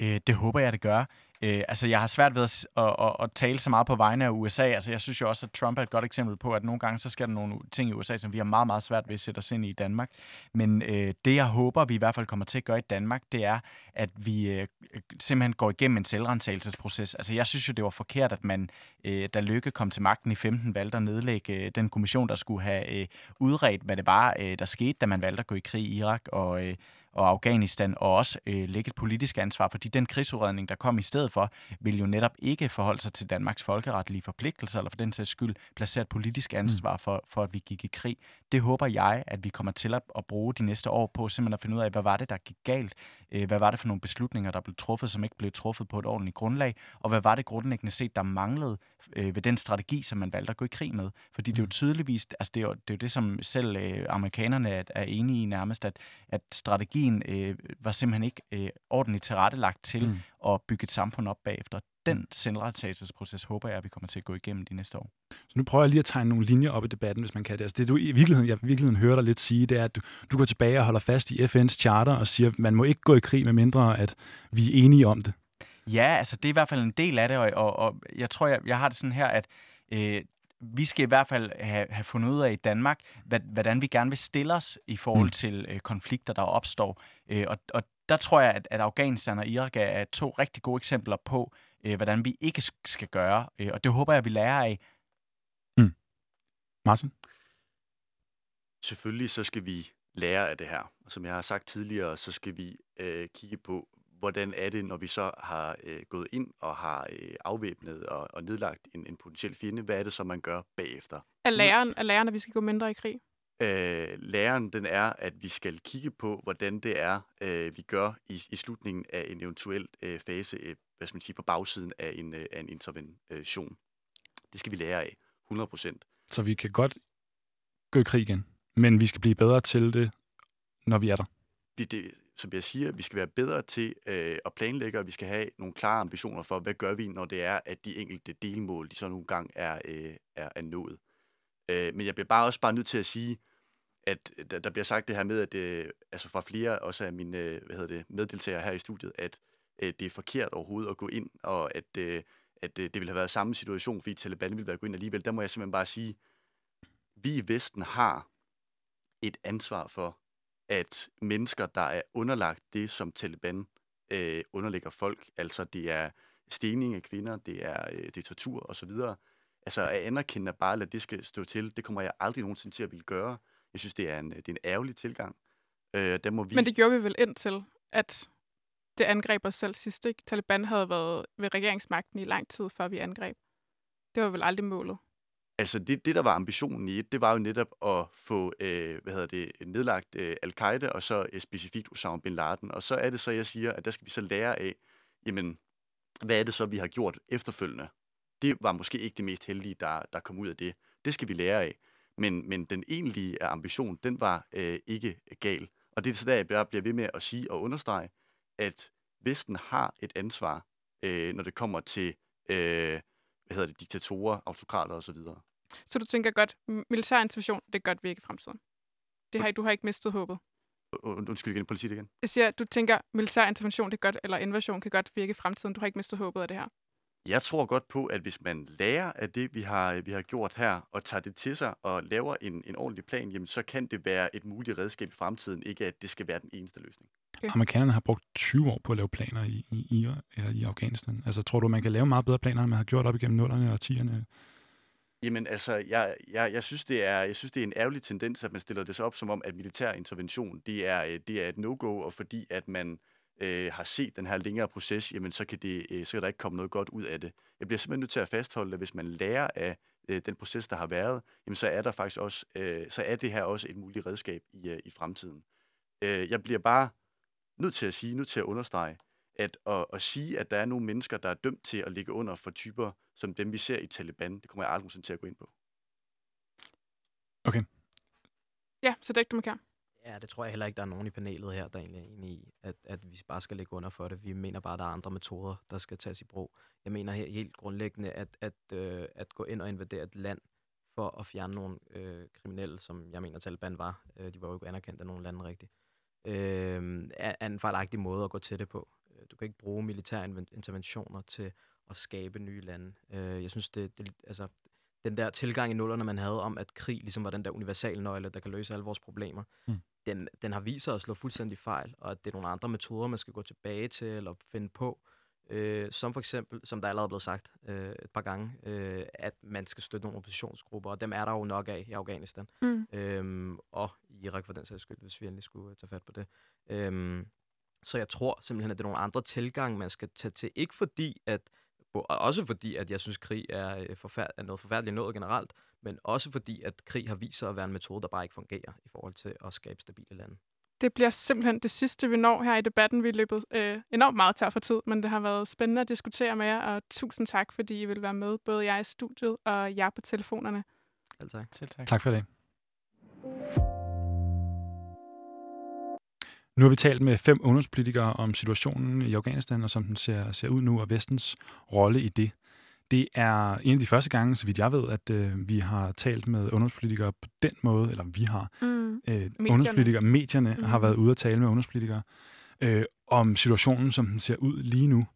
D: Øh, det håber jeg, det gør. Øh, altså, jeg har svært ved at, at, at, at tale så meget på vegne af USA. Altså, jeg synes jo også, at Trump er et godt eksempel på, at nogle gange, så sker der nogle ting i USA, som vi har meget, meget svært ved at sætte os ind i i Danmark. Men øh, det, jeg håber, vi i hvert fald kommer til at gøre i Danmark, det er, at vi øh, øh simpelthen går igennem en selvrensagelsesproces. Altså, jeg synes jo, det var forkert, at man, øh, da Lykke kom til magten i 15, valgte at nedlægge øh, den kommission, der skulle have øh, udredt, hvad det var, øh, der skete, da man valgte at gå i krig i Irak og... Øh, og Afghanistan, og også øh, lægge et politisk ansvar, fordi den krigsudredning, der kom i stedet for, vil jo netop ikke forholde sig til Danmarks folkeretlige forpligtelser, eller for den sags skyld placere et politisk ansvar for, for, at vi gik i krig. Det håber jeg, at vi kommer til at, at bruge de næste år på, simpelthen at finde ud af, hvad var det, der gik galt? Øh, hvad var det for nogle beslutninger, der blev truffet, som ikke blev truffet på et ordentligt grundlag? Og hvad var det grundlæggende set, der manglede øh, ved den strategi, som man valgte at gå i krig med? Fordi det er jo mm. tydeligvis, altså det er jo det, er jo det som selv øh, amerikanerne er, er enige i nærmest, at, at strategien øh, var simpelthen ikke øh, ordentligt tilrettelagt til mm. at bygge et samfund op bagefter den selvretagelsesproces håber jeg, at vi kommer til at gå igennem de næste år.
A: Så nu prøver jeg lige at tegne nogle linjer op i debatten, hvis man kan det. Altså det du i virkeligheden, jeg i virkeligheden hører dig lidt sige, det er, at du, du går tilbage og holder fast i FN's charter og siger, at man må ikke gå i krig med mindre, at vi er enige om det.
D: Ja, altså det er i hvert fald en del af det, og, og, og jeg tror, jeg, jeg har det sådan her, at øh, vi skal i hvert fald have, have fundet ud af i Danmark, hvad, hvordan vi gerne vil stille os i forhold mm. til øh, konflikter, der opstår. Øh, og, og der tror jeg, at, at Afghanistan og Irak er to rigtig gode eksempler på, øh, hvordan vi ikke skal gøre. Øh, og det håber jeg, vi lærer af.
A: Mm. Martin?
C: Selvfølgelig så skal vi lære af det her. Som jeg har sagt tidligere, så skal vi øh, kigge på, hvordan er det, når vi så har øh, gået ind og har øh, afvæbnet og, og nedlagt en, en potentiel fjende, hvad er det så, man gør bagefter?
B: Er læreren, er læreren, at vi skal gå mindre i krig?
C: Øh, læren den er, at vi skal kigge på, hvordan det er, øh, vi gør i, i slutningen af en eventuel øh, fase, øh, hvad skal man sige, på bagsiden af en, øh, af en intervention. Det skal vi lære af, 100 procent.
A: Så vi kan godt gå i krig igen, men vi skal blive bedre til det, når vi er der.
C: Det, det, som jeg siger, vi skal være bedre til øh, at planlægge, og vi skal have nogle klare ambitioner for, hvad gør vi, når det er, at de enkelte delmål, de så nogle gange er, øh, er, er nået. Øh, men jeg bliver bare også bare nødt til at sige, at øh, der, der bliver sagt det her med, at øh, altså fra flere også af mine øh, hvad hedder det, meddeltagere her i studiet, at øh, det er forkert overhovedet at gå ind, og at, øh, at øh, det ville have været samme situation, fordi Taliban ville være gået ind alligevel. Der må jeg simpelthen bare sige, vi i Vesten har et ansvar for, at mennesker, der er underlagt det, som Taliban øh, underlægger folk, altså det er stening af kvinder, det er, øh, det er tortur osv., altså at anerkende at bare lade det skal stå til, det kommer jeg aldrig nogensinde til at ville gøre. Jeg synes, det er en, det er en ærgerlig tilgang. Øh, der må vi...
B: Men det gjorde vi vel indtil, at det angreb os selv sidst, ikke? Taliban havde været ved regeringsmagten i lang tid, før vi angreb. Det var vel aldrig målet.
C: Altså det, det, der var ambitionen i det, var jo netop at få øh, hvad hedder det, nedlagt øh, al-Qaida og så øh, specifikt Osama bin Laden. Og så er det så, jeg siger, at der skal vi så lære af, jamen, hvad er det så, vi har gjort efterfølgende? Det var måske ikke det mest heldige, der, der kom ud af det. Det skal vi lære af. Men, men den egentlige øh, ambition, den var øh, ikke gal. Og det er så der, jeg bliver ved med at sige og understrege, at Vesten har et ansvar, øh, når det kommer til øh, hvad hedder det, diktatorer, autokrater osv.
B: Så du tænker godt, militær intervention, det kan godt virke i fremtiden? Det har, du har ikke mistet håbet?
C: Undskyld igen, politik igen.
B: Jeg siger, du tænker, militær intervention det godt, eller invasion kan godt virke i fremtiden. Du har ikke mistet håbet af det her?
C: Jeg tror godt på, at hvis man lærer af det, vi har, vi har gjort her, og tager det til sig og laver en, en ordentlig plan, jamen, så kan det være et muligt redskab i fremtiden, ikke at det skal være den eneste løsning.
A: Okay. Amerikanerne har brugt 20 år på at lave planer i, i, i, i Afghanistan. Altså, tror du, man kan lave meget bedre planer, end man har gjort op igennem 0'erne og 10'erne?
C: Jamen altså, jeg, jeg, jeg, synes, det er, jeg synes, det er en ærgerlig tendens, at man stiller det så op som om, at militær intervention, det er, øh, det er et no-go, og fordi at man øh, har set den her længere proces, jamen så kan, det, øh, så kan der ikke komme noget godt ud af det. Jeg bliver simpelthen nødt til at fastholde, at hvis man lærer af øh, den proces, der har været, jamen så er der faktisk også, øh, så er det her også et muligt redskab i, øh, i fremtiden. Øh, jeg bliver bare nødt til at sige, nødt til at understrege, at at, at sige, at der er nogle mennesker, der er dømt til at ligge under for typer, som dem vi ser i Taliban, det kommer jeg aldrig til at gå ind på.
A: Okay.
B: Ja, så det er ikke, du
E: Ja, det tror jeg heller ikke, der er nogen i panelet her, der egentlig er enige i, at, at vi bare skal ligge under for det. Vi mener bare, at der er andre metoder, der skal tages i brug. Jeg mener helt grundlæggende, at, at, øh, at gå ind og invadere et land for at fjerne nogle øh, kriminelle, som jeg mener Taliban var, øh, de var jo ikke anerkendt af nogen lande rigtigt, øh, er, er en fejlagtig måde at gå til det på. Øh, du kan ikke bruge militære interventioner til at skabe nye lande. Øh, jeg synes, det, det, altså, den der tilgang i nullerne, man havde om, at krig ligesom var den der universale nøgle, der kan løse alle vores problemer, mm. den, den har vist sig at slå fuldstændig fejl, og at det er nogle andre metoder, man skal gå tilbage til eller finde på, øh, som for eksempel, som der allerede er blevet sagt øh, et par gange, øh, at man skal støtte nogle oppositionsgrupper, og dem er der jo nok af i Afghanistan, mm. øhm, og i Irak for den sags skyld, hvis vi endelig skulle tage fat på det. Øhm, så jeg tror simpelthen, at det er nogle andre tilgang, man skal tage til. Ikke fordi, at også fordi, at jeg synes, krig er, øh, forfærd- er noget forfærdeligt noget generelt, men også fordi, at krig har vist sig at være en metode, der bare ikke fungerer i forhold til at skabe stabile lande.
B: Det bliver simpelthen det sidste, vi når her i debatten. Vi er løbet øh, enormt meget tør for tid, men det har været spændende at diskutere med jer, og tusind tak, fordi I vil være med, både jeg i studiet og jer på telefonerne.
E: Selv tak.
A: Selv tak. Tak for det. Nu har vi talt med fem ungdomspolitikere om situationen i Afghanistan, og som den ser, ser ud nu, og vestens rolle i det. Det er en af de første gange, så vidt jeg ved, at øh, vi har talt med ungdomspolitikere på den måde, eller vi har. Mm. Øh, medierne. ungdomspolitikere, medierne mm. har været ude at tale med ungdomspolitikere øh, om situationen, som den ser ud lige nu.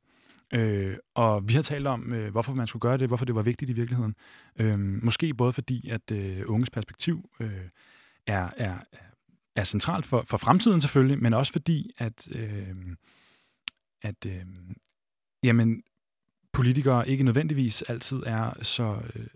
A: Øh, og vi har talt om, øh, hvorfor man skulle gøre det, hvorfor det var vigtigt i virkeligheden. Øh, måske både fordi, at øh, unges perspektiv øh, er, er, er centralt for, for fremtiden selvfølgelig, men også fordi, at, øh, at øh, jamen, politikere ikke nødvendigvis altid er så, øh,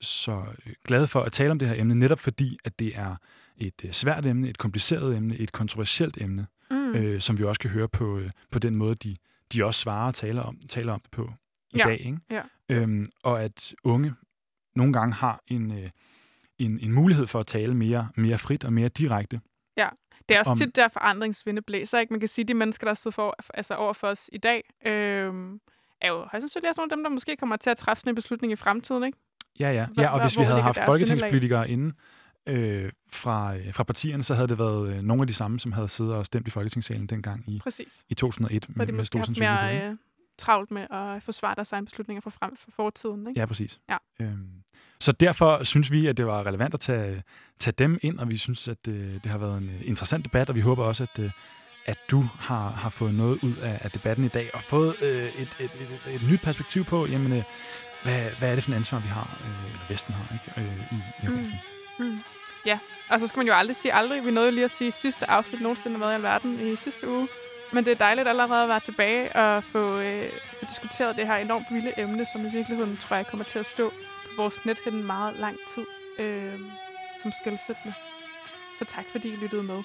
A: så glade for at tale om det her emne, netop fordi, at det er et øh, svært emne, et kompliceret emne, et kontroversielt emne, mm. øh, som vi også kan høre på, øh, på den måde, de, de også svarer og taler om, taler om det på i ja. dag. Ikke?
B: Ja.
A: Øhm, og at unge nogle gange har en, øh, en, en mulighed for at tale mere, mere frit og mere direkte
B: Ja, det er også om... tit der forandringsvinde blæser. Ikke? Man kan sige, at de mennesker, der står for, altså over for os i dag, øh, er jo højst sandsynligt også nogle af dem, der måske kommer til at træffe sådan en beslutning i fremtiden, ikke?
A: Ja, ja.
B: Hvor-
A: ja og
B: hvor-
A: hvis vi havde haft folketingspolitikere inde øh, fra, øh, fra partierne, så havde det været øh, nogle af de samme, som havde siddet og stemt i Folketingssalen dengang i,
B: Præcis.
A: i 2001.
B: Så har de
A: med
B: måske
A: stor
B: haft mere øh, travlt med at forsvare deres egne beslutninger for, frem, for fortiden, ikke?
A: Ja, præcis.
B: Ja.
A: Øhm, så derfor synes vi, at det var relevant at tage, tage dem ind, og vi synes, at øh, det har været en øh, interessant debat, og vi håber også, at, øh, at du har, har fået noget ud af, af debatten i dag, og fået øh, et, et, et, et nyt perspektiv på, jamen, øh, hvad, hvad er det for en ansvar, vi har, øh, eller Vesten har, ikke, øh, i, i Afghanistan.
B: Mm. Ja, og så skal man jo aldrig sige aldrig. Vi nåede jo lige at sige sidste afsnit nogensinde været i alverden i sidste uge. Men det er dejligt allerede at være tilbage og få, øh, få diskuteret det her enormt vilde emne, som i virkeligheden, tror jeg, kommer til at stå på vores nethænde meget lang tid øh, som skældsættende. Så tak fordi I lyttede med.